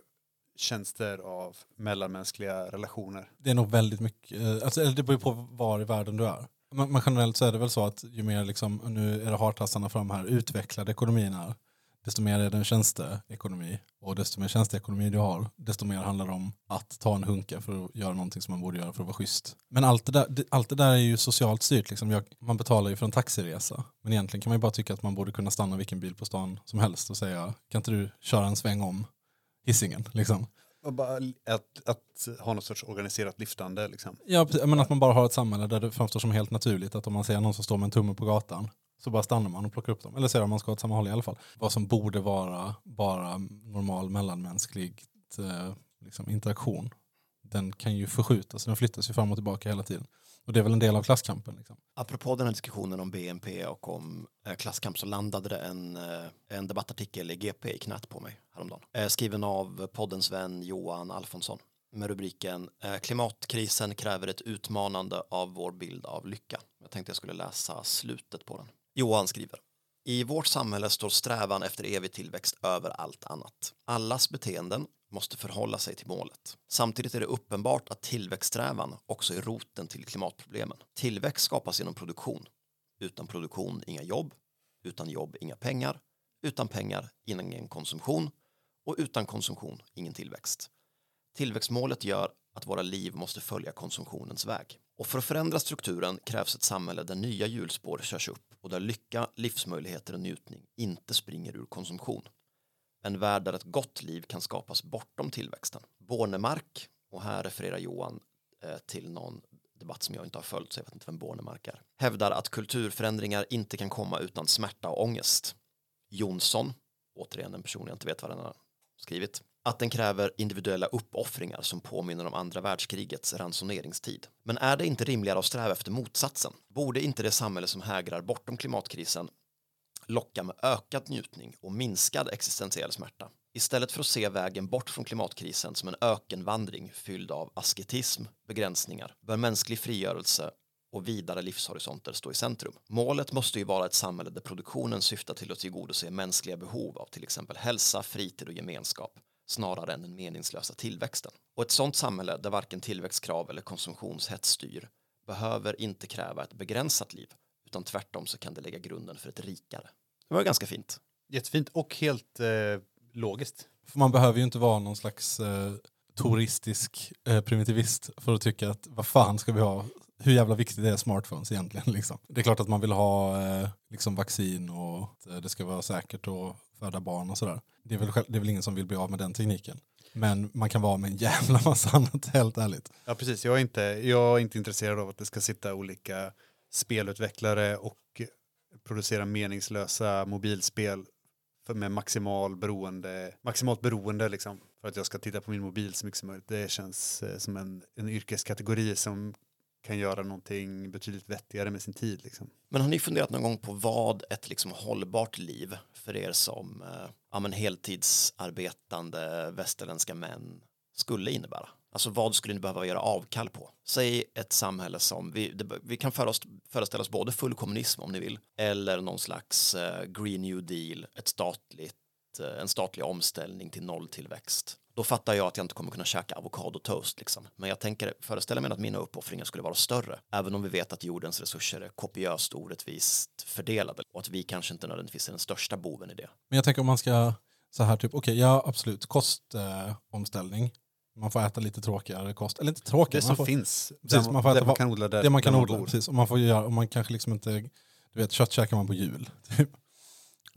tjänster av mellanmänskliga relationer? Det är nog väldigt mycket, eh, alltså, det beror på var i världen du är. Men generellt så är det väl så att ju mer, liksom, nu är det hartassarna fram här, utvecklade ekonomin är, desto mer är det en tjänsteekonomi. Och desto mer tjänsteekonomi du har, desto mer handlar det om att ta en hunka för att göra någonting som man borde göra för att vara schysst. Men allt det där, allt det där är ju socialt styrt. Liksom. Jag, man betalar ju för en taxiresa. Men egentligen kan man ju bara tycka att man borde kunna stanna vilken bil på stan som helst och säga, kan inte du köra en sväng om hissingen. Liksom. Att, att ha något sorts organiserat liftande. Liksom. Ja, men att man bara har ett samhälle där det framstår som helt naturligt att om man ser någon som står med en tumme på gatan så bara stannar man och plockar upp dem. Eller ser om man ska åt samma håll i alla fall. Vad som borde vara bara normal mellanmänsklig eh, liksom, interaktion. Den kan ju förskjutas, den flyttas ju fram och tillbaka hela tiden. Och det är väl en del av klasskampen. Liksom. Apropå den här diskussionen om BNP och om eh, klasskamp så landade det en, eh, en debattartikel i GP i knät på mig häromdagen. Eh, skriven av poddens vän Johan Alfonsson med rubriken Klimatkrisen kräver ett utmanande av vår bild av lycka. Jag tänkte jag skulle läsa slutet på den. Johan skriver i vårt samhälle står strävan efter evig tillväxt över allt annat. Allas beteenden måste förhålla sig till målet. Samtidigt är det uppenbart att tillväxtsträvan också är roten till klimatproblemen. Tillväxt skapas genom produktion. Utan produktion inga jobb. Utan jobb inga pengar. Utan pengar ingen konsumtion. Och utan konsumtion ingen tillväxt. Tillväxtmålet gör att våra liv måste följa konsumtionens väg. Och för att förändra strukturen krävs ett samhälle där nya hjulspår körs upp och där lycka, livsmöjligheter och njutning inte springer ur konsumtion. En värld där ett gott liv kan skapas bortom tillväxten. Bornemark, och här refererar Johan eh, till någon debatt som jag inte har följt så jag vet inte vem Bornemark är, hävdar att kulturförändringar inte kan komma utan smärta och ångest. Jonsson, återigen en person jag inte vet vad den har skrivit, att den kräver individuella uppoffringar som påminner om andra världskrigets ransoneringstid. Men är det inte rimligare att sträva efter motsatsen? Borde inte det samhälle som hägrar bortom klimatkrisen locka med ökad njutning och minskad existentiell smärta? Istället för att se vägen bort från klimatkrisen som en ökenvandring fylld av asketism, begränsningar, bör mänsklig frigörelse och vidare livshorisonter stå i centrum. Målet måste ju vara ett samhälle där produktionen syftar till att tillgodose mänskliga behov av till exempel hälsa, fritid och gemenskap snarare än den meningslösa tillväxten. Och ett sådant samhälle där varken tillväxtkrav eller konsumtionshets styr behöver inte kräva ett begränsat liv utan tvärtom så kan det lägga grunden för ett rikare. Det var ganska fint. Jättefint och helt eh, logiskt. För man behöver ju inte vara någon slags eh, touristisk eh, primitivist för att tycka att vad fan ska vi ha? Hur jävla viktigt är smartphones egentligen? Liksom? Det är klart att man vill ha eh, liksom vaccin och att eh, det ska vara säkert att föda barn och sådär. Det är, väl, själv- det är väl ingen som vill bli av med den tekniken. Men man kan vara med en jävla massa annat, helt ärligt. Ja, precis. Jag är, inte, jag är inte intresserad av att det ska sitta olika spelutvecklare och producera meningslösa mobilspel för med maximal beroende, maximalt beroende liksom, för att jag ska titta på min mobil så mycket som möjligt. Det känns eh, som en, en yrkeskategori som kan göra någonting betydligt vettigare med sin tid. Liksom. Men har ni funderat någon gång på vad ett liksom hållbart liv för er som eh, ja, men heltidsarbetande västerländska män skulle innebära? Alltså vad skulle ni behöva göra avkall på? Säg ett samhälle som, vi, det, vi kan oss, föreställa oss både full kommunism om ni vill, eller någon slags eh, green new deal, ett statligt, eh, en statlig omställning till nolltillväxt. Då fattar jag att jag inte kommer kunna käka avokadotoast liksom. Men jag tänker, föreställa mig att mina uppoffringar skulle vara större, även om vi vet att jordens resurser är kopiöst orättvist fördelade och att vi kanske inte nödvändigtvis är den största boven i det. Men jag tänker om man ska, så här typ, okej, ja absolut, kostomställning. Eh, man får äta lite tråkigare kost, eller inte Det tråkigare, som man får, finns, Precis, där, man får äta man vad- kan odla där, det man kan odla. Precis, och man får göra, och man kanske liksom inte, du vet, kött käkar man på jul. Typ.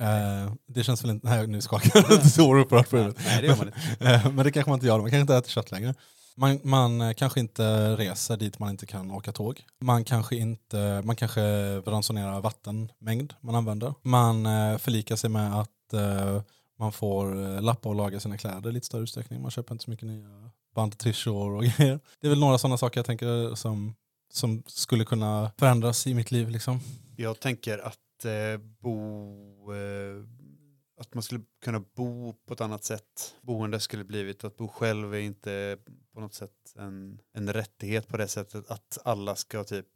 Eh, det känns väl inte, nej nu skakar jag lite så upprört på huvudet. Nej, det gör man inte. Eh, Men det kanske man inte gör, man kanske inte äter kött längre. Man, man eh, kanske inte reser dit man inte kan åka tåg. Man kanske, inte, man kanske ransonerar vattenmängd man använder. Man förlikar sig med att man får lappa och laga sina kläder i lite större utsträckning. Man köper inte så mycket nya bandtrishor och grejer. Det är väl några sådana saker jag tänker som, som skulle kunna förändras i mitt liv. Liksom. Jag tänker att eh, bo... Eh, att man skulle kunna bo på ett annat sätt. Boende skulle blivit att bo själv är inte på något sätt en, en rättighet på det sättet att alla ska typ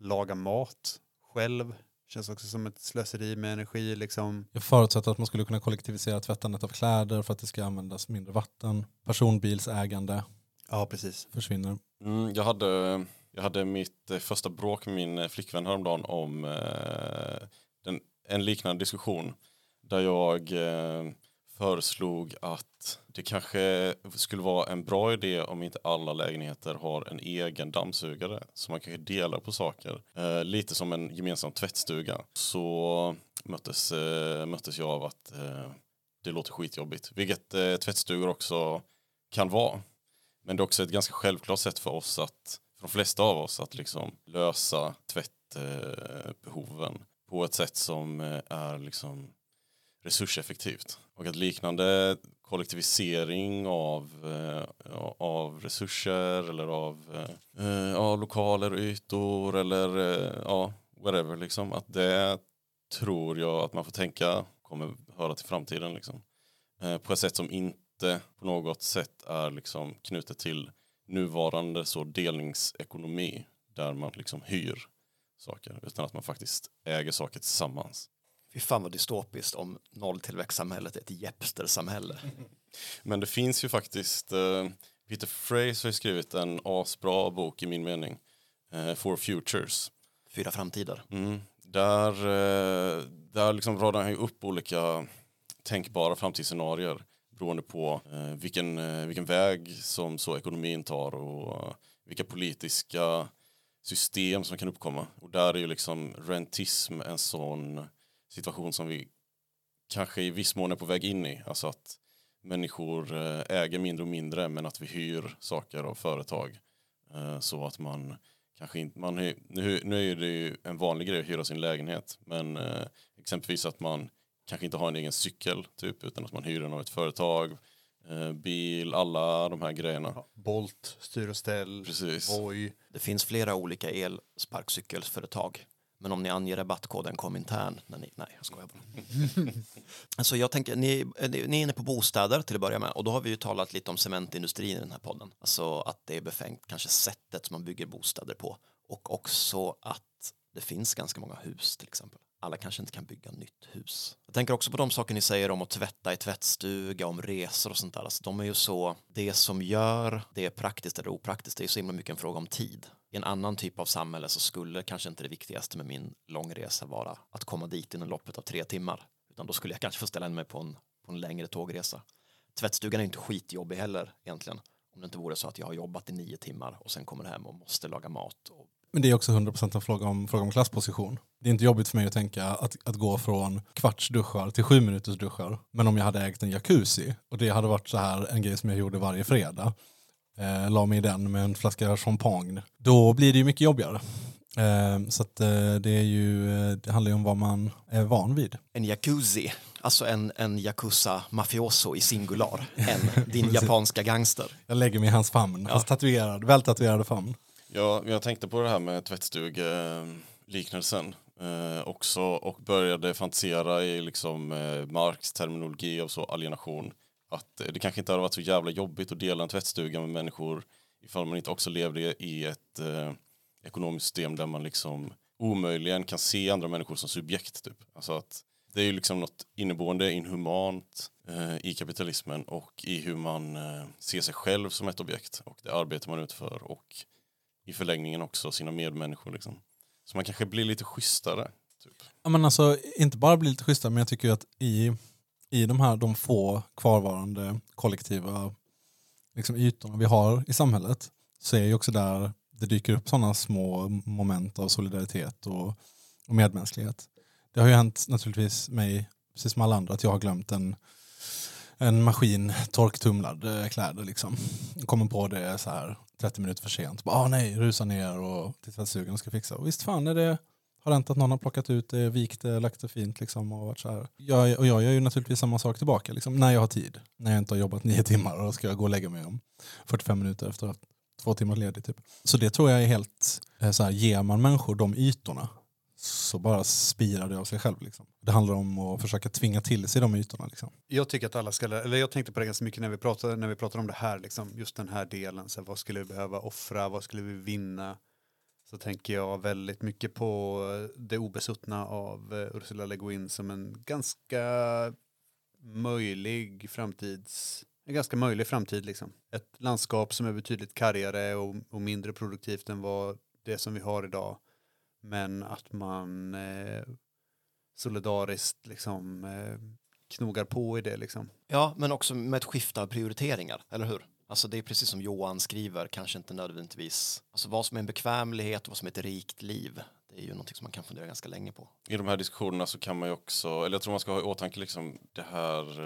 laga mat själv. Känns också som ett slöseri med energi liksom. Jag förutsätter att man skulle kunna kollektivisera tvättandet av kläder för att det ska användas mindre vatten. Personbilsägande Ja, precis. försvinner. Mm, jag, hade, jag hade mitt eh, första bråk med min eh, flickvän häromdagen om eh, den, en liknande diskussion där jag eh, föreslog att det kanske skulle vara en bra idé om inte alla lägenheter har en egen dammsugare så man kanske delar på saker. Eh, lite som en gemensam tvättstuga. Så möttes, eh, möttes jag av att eh, det låter skitjobbigt, vilket eh, tvättstugor också kan vara. Men det är också ett ganska självklart sätt för oss att, för de flesta av oss, att liksom lösa tvättbehoven eh, på ett sätt som eh, är liksom resurseffektivt. Och att liknande kollektivisering av, eh, av resurser eller av eh, eh, ja, lokaler och ytor eller eh, ja, whatever liksom. Att det tror jag att man får tänka kommer höra till framtiden liksom. Eh, på ett sätt som inte på något sätt är liksom knutet till nuvarande så delningsekonomi där man liksom hyr saker utan att man faktiskt äger saker tillsammans. Fy fan vad dystopiskt om nolltillväxtsamhället är ett Jepster-samhälle. Men det finns ju faktiskt, eh, Peter Fraser har skrivit en asbra bok i min mening, eh, For Futures. Fyra framtider. Mm. Där, eh, där liksom radar han ju upp olika tänkbara framtidsscenarier beroende på eh, vilken, vilken väg som så ekonomin tar och vilka politiska system som kan uppkomma. Och där är ju liksom rentism en sån situation som vi kanske i viss mån är på väg in i. Alltså att människor eh, äger mindre och mindre men att vi hyr saker av företag. Eh, så att man kanske inte, man hyr, nu, nu är det ju en vanlig grej att hyra sin lägenhet men eh, exempelvis att man kanske inte har en egen cykel typ utan att man hyr den av ett företag, bil, alla de här grejerna. Bolt, styr och ställ, Precis. Voi. Det finns flera olika elsparkcykelsföretag. Men om ni anger rabattkoden Komintern, när ni, nej jag skojar bara. alltså jag tänker, ni, ni är inne på bostäder till att börja med och då har vi ju talat lite om cementindustrin i den här podden. Alltså att det är befängt, kanske sättet som man bygger bostäder på Och också att det finns ganska många hus till exempel. Alla kanske inte kan bygga nytt hus. Jag tänker också på de saker ni säger om att tvätta i tvättstuga, om resor och sånt där. Alltså, de är ju så, det som gör det praktiskt eller opraktiskt, det är så himla mycket en fråga om tid. I en annan typ av samhälle så skulle kanske inte det viktigaste med min långresa vara att komma dit inom loppet av tre timmar. Utan då skulle jag kanske få ställa in mig på en, på en längre tågresa. Tvättstugan är inte skitjobbig heller egentligen. Om det inte vore så att jag har jobbat i nio timmar och sen kommer hem och måste laga mat. Och... Men det är också 100% en fråga om, fråga om klassposition. Det är inte jobbigt för mig att tänka att, att gå från kvarts duschar till sju minuters duschar. Men om jag hade ägt en jacuzzi och det hade varit så här en grej som jag gjorde varje fredag. Eh, la mig i den med en flaska champagne. Då blir det ju mycket jobbigare. Eh, så att, eh, det, är ju, eh, det handlar ju om vad man är van vid. En jacuzzi, alltså en, en yakuza mafioso i singular, en din japanska gangster. Jag lägger mig i hans famn, hans tatuerad, vältatuerade famn. Ja, jag tänkte på det här med tvättstugeliknelsen eh, också och började fantisera i liksom eh, Marx terminologi av så alienation. Att eh, det kanske inte hade varit så jävla jobbigt att dela en tvättstuga med människor ifall man inte också levde i ett eh, ekonomiskt system där man liksom omöjligen kan se andra människor som subjekt. Typ. Alltså att det är ju liksom något inneboende inhumant eh, i kapitalismen och i hur man eh, ser sig själv som ett objekt och det arbete man utför och i förlängningen också sina medmänniskor. Liksom. Så man kanske blir lite schysstare. Typ. Ja, men alltså, inte bara bli lite schysstare, men jag tycker ju att i, i de här de få kvarvarande kollektiva liksom, ytorna vi har i samhället så är ju också där det dyker upp sådana små moment av solidaritet och, och medmänsklighet. Det har ju hänt naturligtvis mig, precis som alla andra, att jag har glömt en, en maskin torktumlad eh, kläder. Liksom. Kommer på det så här 30 minuter för sent. Bara, ah, nej, rusa ner och till tvättstugan och ska fixa. Och visst fan är det har hänt att någon har plockat ut det, vikt det, lagt det fint liksom och varit så här. Jag, och jag gör ju naturligtvis samma sak tillbaka liksom, när jag har tid. När jag inte har jobbat nio timmar och ska jag gå och lägga mig om 45 minuter efter att ha haft två timmar ledig. Typ. Så det tror jag är helt, eh, så här, ger man människor de ytorna så bara spirar det av sig själv. Liksom. Det handlar om att försöka tvinga till sig de ytorna. Liksom. Jag tycker att alla ska, eller jag tänkte på det ganska mycket när vi pratade, när vi pratade om det här, liksom, just den här delen, så här, vad skulle vi behöva offra, vad skulle vi vinna? Så tänker jag väldigt mycket på eh, det obesuttna av eh, Ursula Le Guin som en ganska möjlig framtids, en ganska möjlig framtid liksom. Ett landskap som är betydligt kargare och, och mindre produktivt än vad det som vi har idag. Men att man eh, solidariskt liksom eh, knogar på i det liksom. Ja, men också med ett skifte av prioriteringar, eller hur? Alltså det är precis som Johan skriver, kanske inte nödvändigtvis, alltså vad som är en bekvämlighet och vad som är ett rikt liv. Det är ju någonting som man kan fundera ganska länge på. I de här diskussionerna så kan man ju också, eller jag tror man ska ha i åtanke liksom det här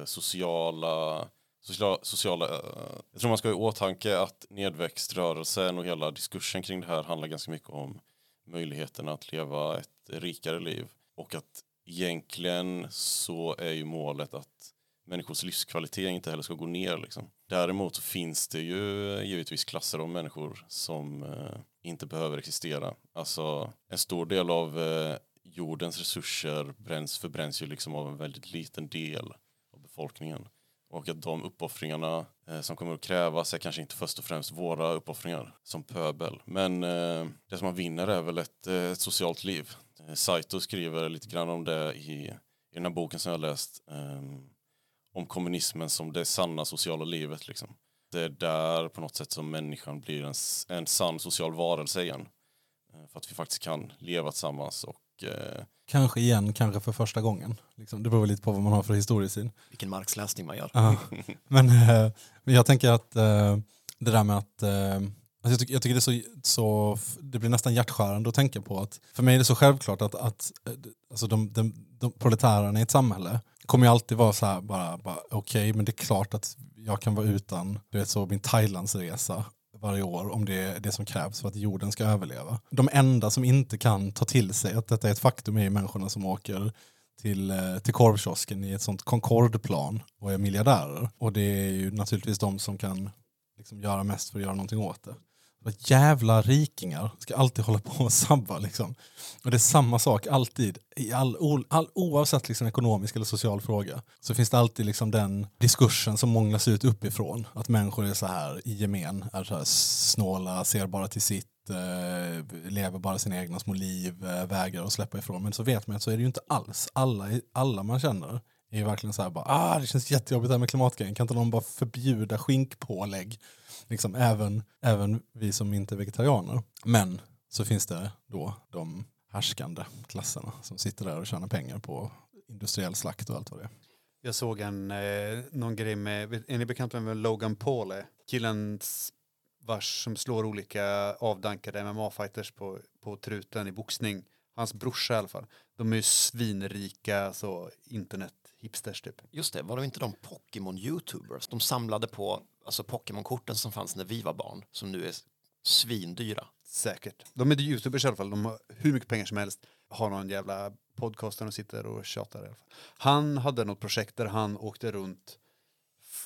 eh, sociala sociala, sociala eh, jag tror man ska ha i åtanke att nedväxtrörelsen och hela diskursen kring det här handlar ganska mycket om möjligheten att leva ett rikare liv och att egentligen så är ju målet att människors livskvalitet inte heller ska gå ner. Liksom. Däremot så finns det ju givetvis klasser av människor som eh, inte behöver existera. Alltså en stor del av eh, jordens resurser bränns, förbränns ju liksom av en väldigt liten del av befolkningen. Och att de uppoffringarna Eh, som kommer att krävas är kanske inte först och främst våra uppoffringar som pöbel. Men eh, det som man vinner är väl ett, eh, ett socialt liv. Eh, Saito skriver lite grann om det i, i den här boken som jag läst. Om kommunismen som det sanna sociala livet. Liksom. Det är där på något sätt som människan blir en, en sann social varelse igen. Eh, för att vi faktiskt kan leva tillsammans och eh, Kanske igen, kanske för första gången. Liksom, det beror lite på vad man har för historiesyn. Vilken marxläsning man gör. Ja. Men, eh, men jag tänker att eh, det där med att alltså jag, tycker, jag tycker det är så, så, det blir nästan hjärtskärande att tänka på att för mig är det så självklart att, att alltså de, de, de proletärerna i ett samhälle kommer ju alltid vara så här bara, bara okej okay, men det är klart att jag kan vara utan du vet, så min Thailandsresa varje år om det är det som krävs för att jorden ska överleva. De enda som inte kan ta till sig att detta är ett faktum är människorna som åker till, eh, till korvkiosken i ett sånt Concordeplan och är miljardärer. Och det är ju naturligtvis de som kan liksom göra mest för att göra någonting åt det. Jävla rikingar ska alltid hålla på och sabba. Liksom. Och det är samma sak alltid. I all, all, oavsett liksom ekonomisk eller social fråga så finns det alltid liksom den diskursen som månglas ut uppifrån. Att människor är så här i gemen, är så här snåla, ser bara till sitt eh, lever bara sina egna små liv, eh, vägrar att släppa ifrån. Men så vet man att så är det ju inte alls. Alla, alla man känner är ju verkligen så här bara, ah det känns jättejobbigt det här med klimatgrejen, kan inte någon bara förbjuda skinkpålägg? Liksom även, även vi som inte är vegetarianer. Men så finns det då de härskande klasserna som sitter där och tjänar pengar på industriell slakt och allt vad det är. Jag såg en, eh, någon grej med, är ni bekanta med Logan Paul? Killen vars som slår olika avdankade MMA-fighters på, på truten i boxning. Hans brorsa i alla fall. De är ju svinrika så internet internet-hipsters typ. Just det, var det inte de Pokémon-youtubers? De samlade på alltså Pokémon-korten som fanns när vi var barn, som nu är svindyra. Säkert. De är youtubers i alla fall, de har hur mycket pengar som helst. Har någon jävla podcast där de sitter och tjatar i alla fall. Han hade något projekt där han åkte runt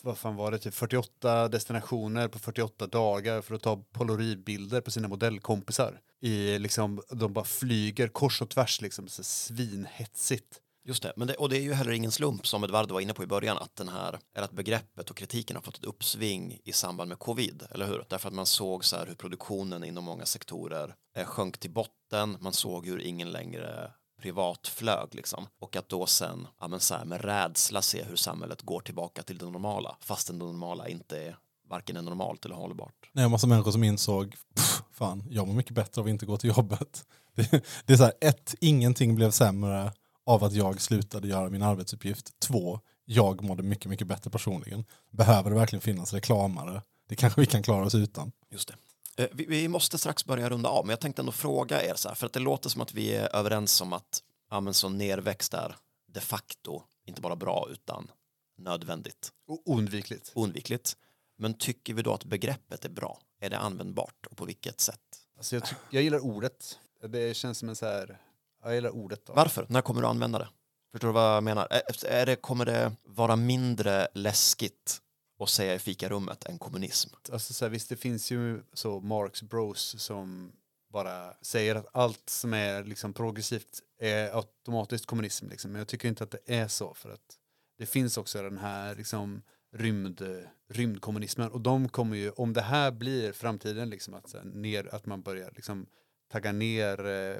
vad fan var det, typ 48 destinationer på 48 dagar för att ta polaroidbilder på sina modellkompisar. I liksom, de bara flyger kors och tvärs liksom, så svinhetsigt. Just det, men det, och det är ju heller ingen slump som Edvardo var inne på i början att den här, eller att begreppet och kritiken har fått ett uppsving i samband med covid, eller hur? Därför att man såg så här hur produktionen inom många sektorer eh, sjönk till botten, man såg hur ingen längre privatflög liksom. Och att då sen, ja men så här, med rädsla se hur samhället går tillbaka till det normala, fastän det normala inte är varken är normalt eller hållbart. Nej, en massa människor som insåg, pff, fan, jag mår mycket bättre av att inte gå till jobbet. Det, det är så här, ett, ingenting blev sämre av att jag slutade göra min arbetsuppgift. Två, jag mådde mycket, mycket bättre personligen. Behöver det verkligen finnas reklamare? Det kanske vi kan klara oss utan. Just det. Eh, Vi, måste strax börja runda av, men jag tänkte ändå fråga er så här, för att det låter som att vi är överens om att ja, men så nerväxt är de facto inte bara bra utan nödvändigt, Och oundvikligt. oundvikligt. Men tycker vi då att begreppet är bra? Är det användbart och på vilket sätt? Alltså jag, jag gillar ordet. Det känns som en så här, jag gillar ordet. Då. Varför? När kommer du använda det? Förstår du vad jag menar? Är- det, kommer det vara mindre läskigt att säga i fikarummet än kommunism? Alltså så här, visst, det finns ju så Marx Bros som bara säger att allt som är liksom progressivt är automatiskt kommunism. Liksom. Men jag tycker inte att det är så för att det finns också den här liksom, rymd, rymdkommunismen och de kommer ju, om det här blir framtiden, liksom, att, här, ner, att man börjar liksom, tagga ner eh,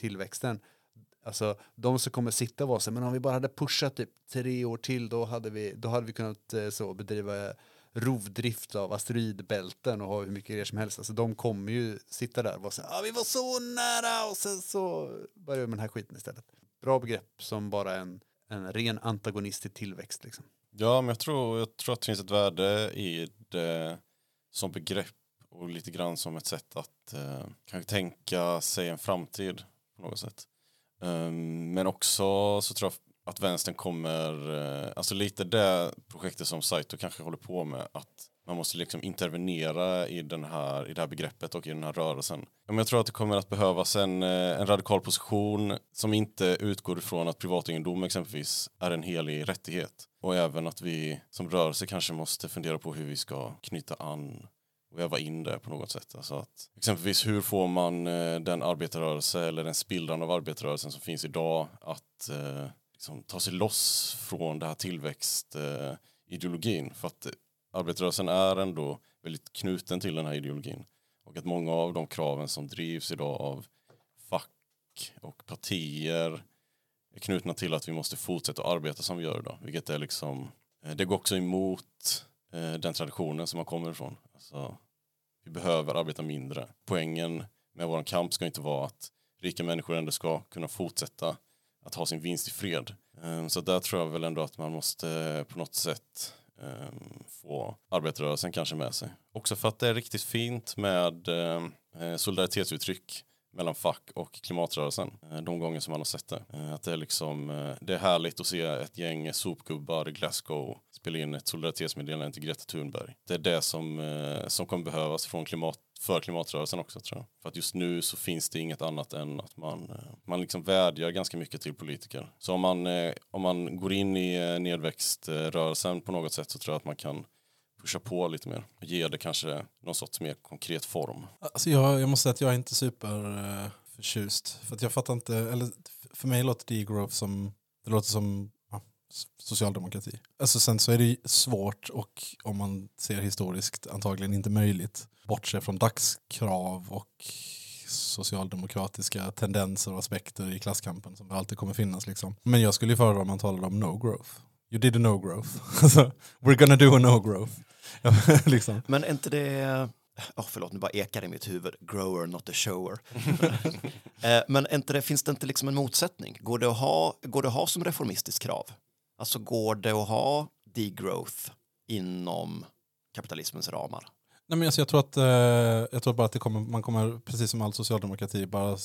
tillväxten Alltså de som kommer sitta och vara så här, men om vi bara hade pushat typ tre år till då hade vi, då hade vi kunnat eh, så bedriva rovdrift av asteroidbälten och ha hur mycket grejer som helst. Alltså de kommer ju sitta där och vara så här, ah, vi var så nära och sen så börjar vi med den här skiten istället. Bra begrepp som bara en, en ren antagonist till tillväxt liksom. Ja, men jag tror, jag tror att det finns ett värde i det som begrepp och lite grann som ett sätt att eh, kanske tänka sig en framtid på något sätt. Ehm, men också så tror jag att vänstern kommer, eh, alltså lite det projektet som Saito kanske håller på med, att man måste liksom intervenera i, den här, i det här begreppet och i den här rörelsen. Men jag tror att det kommer att behövas en, eh, en radikal position som inte utgår ifrån att privategendom exempelvis är en helig rättighet. Och även att vi som rörelse kanske måste fundera på hur vi ska knyta an och väva in det på något sätt. Alltså att, exempelvis hur får man eh, den arbetarrörelse eller den spillran av arbetarrörelsen som finns idag att eh, liksom, ta sig loss från den här tillväxtideologin. Eh, för att eh, arbetarrörelsen är ändå väldigt knuten till den här ideologin. Och att många av de kraven som drivs idag av fack och partier är knutna till att vi måste fortsätta arbeta som vi gör idag. Vilket är liksom, eh, det går också emot eh, den traditionen som man kommer ifrån. Alltså, vi behöver arbeta mindre. Poängen med vår kamp ska inte vara att rika människor ändå ska kunna fortsätta att ha sin vinst i fred. Ehm, så där tror jag väl ändå att man måste eh, på något sätt ehm, få arbetarrörelsen kanske med sig. Också för att det är riktigt fint med ehm, eh, solidaritetsuttryck mellan fack och klimatrörelsen eh, de gånger som man har sett det. Eh, att det är liksom, eh, det är härligt att se ett gäng sopgubbar i Glasgow spela in ett solidaritetsmeddelande till Greta Thunberg. Det är det som, som kommer behövas från klimat, för klimatrörelsen också tror jag. För att just nu så finns det inget annat än att man, man liksom vädjar ganska mycket till politiker. Så om man, om man går in i nedväxtrörelsen på något sätt så tror jag att man kan pusha på lite mer och ge det kanske någon sorts mer konkret form. Alltså jag, jag måste säga att jag är inte superförtjust. Eh, för att jag fattar inte, eller för mig låter degrowth som, det låter som ja, socialdemokrati. Alltså sen så är det svårt och om man ser historiskt antagligen inte möjligt bortse från dagskrav och socialdemokratiska tendenser och aspekter i klasskampen som alltid kommer finnas. Liksom. Men jag skulle ju föredra om man talade om no growth. You did a no growth. Alltså, We're gonna do a no growth. Liksom. Men är inte det... Oh, förlåt, nu bara ekar i mitt huvud. Grower, not a shower. Eh, Men inte det, finns det inte liksom en motsättning? Går det, att ha, går det att ha som reformistiskt krav? Alltså går det att ha degrowth inom kapitalismens ramar? Nej, men alltså, jag, tror att, eh, jag tror bara att det kommer, man kommer, precis som all socialdemokrati, bara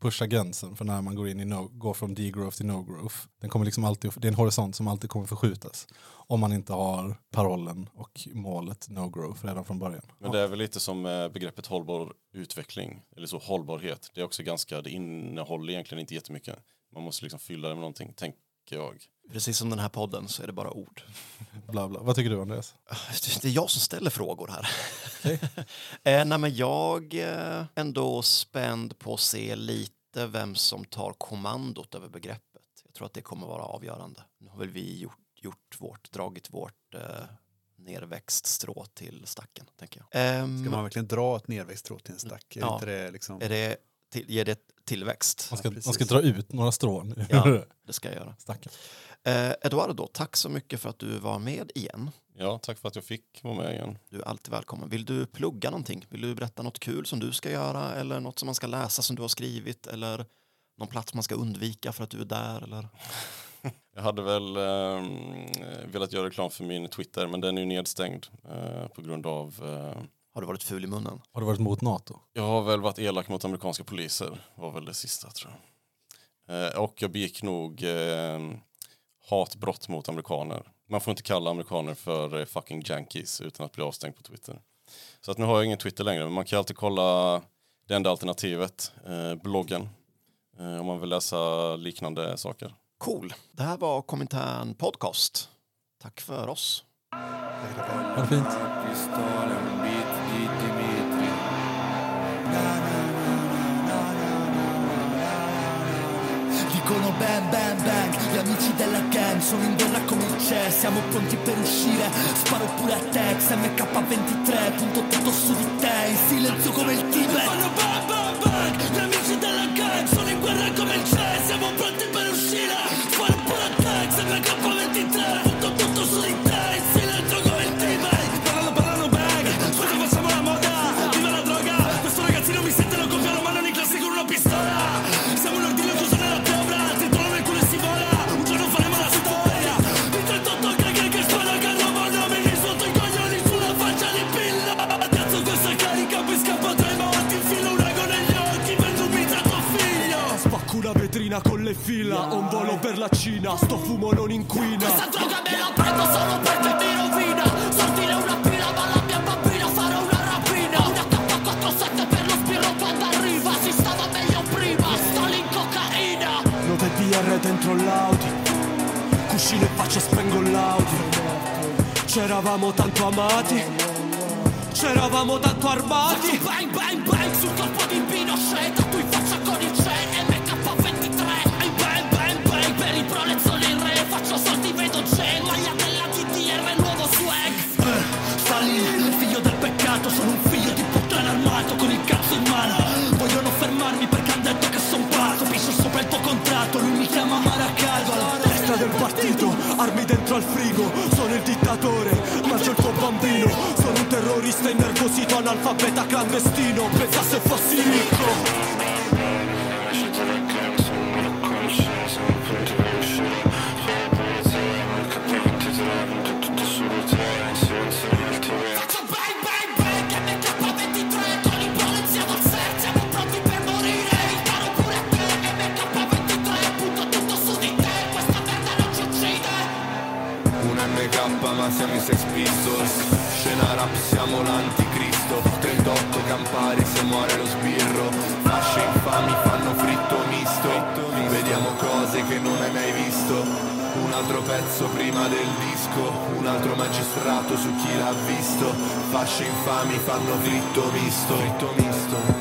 pusha gränsen för när man går in i no, går från degrowth till no growth. Den kommer liksom alltid, det är en horisont som alltid kommer förskjutas. Om man inte har parollen och målet no growth redan från början. Men det är väl lite som eh, begreppet hållbar utveckling, eller så hållbarhet. Det är också ganska, det innehåller egentligen inte jättemycket. Man måste liksom fylla det med någonting, tänker jag. Precis som den här podden så är det bara ord. Bla bla. Vad tycker du Andreas? Det är jag som ställer frågor här. eh, nej, men jag är ändå spänd på att se lite vem som tar kommandot över begreppet. Jag tror att det kommer vara avgörande. Nu har väl vi gjort, gjort vårt, dragit vårt eh, nerväxt strå till stacken, tänker jag. Ehm, Ska man verkligen dra ett nerväxtstrå till en stack? Är Ja. det liksom... är det till, ger det tillväxt? Man ska, Ja, man ska dra ut några strån Ja. Det ska jag göra. stacken. Eh, Eduardo, tack så mycket för att du var med igen. Ja, tack för att jag fick vara med igen. Du är alltid välkommen. Vill du plugga någonting? Vill du berätta något kul som du ska göra eller något som man ska läsa som du har skrivit eller någon plats man ska undvika för att du är där eller? Jag hade väl eh, velat göra reklam för min Twitter, men den är ju nedstängd eh, på grund av eh, Har du varit ful i munnen? Har du varit mot NATO? Jag har väl varit elak mot amerikanska poliser, var väl det sista tror jag. Eh, och jag begick nog eh, hatbrott mot amerikaner. Man får inte kalla amerikaner för eh, fucking jankies utan att bli avstängd på Twitter. Så att nu har jag ingen Twitter längre, men man kan alltid kolla det enda alternativet, eh, bloggen, eh, om man vill läsa liknande saker. Cool. Det här var Komintern Podcast. Tack för oss. Ha det fint. Dicono bang bang bang, gli amici della gang sono in guerra come il CE, siamo pronti per uscire, sparo pure a Tex, MK23, punto tutto su di te, in silenzio come il Tibet. Fanno bang bang bang, gli amici della gang sono in guerra come il CE, vetrina con le fila, ho un volo per la Cina, sto fumo non inquina, questa droga me la prendo solo perché mi rovina, sortire una pila ma la mia bambina farà una rapina, una K47 per lo spirro quando arriva, si stava meglio prima, sto in cocaina, note DR dentro l'Audi, cuscino in faccia spengo l'audio, c'eravamo tanto amati, c'eravamo tanto armati, bang bang bang dentro al frigo, sono il dittatore, mangio il tuo bambino, sono un terrorista innervosito, analfabeta clandestino, pensa se fossi ricco. Sex Pistols Scena rap siamo l'anticristo. 38 campari se muore lo sbirro. Fasce infami fanno fritto misto. Vediamo cose che non hai mai visto. Un altro pezzo prima del disco, un altro magistrato su chi l'ha visto. Fasce infami fanno fritto misto, fritto misto, misto.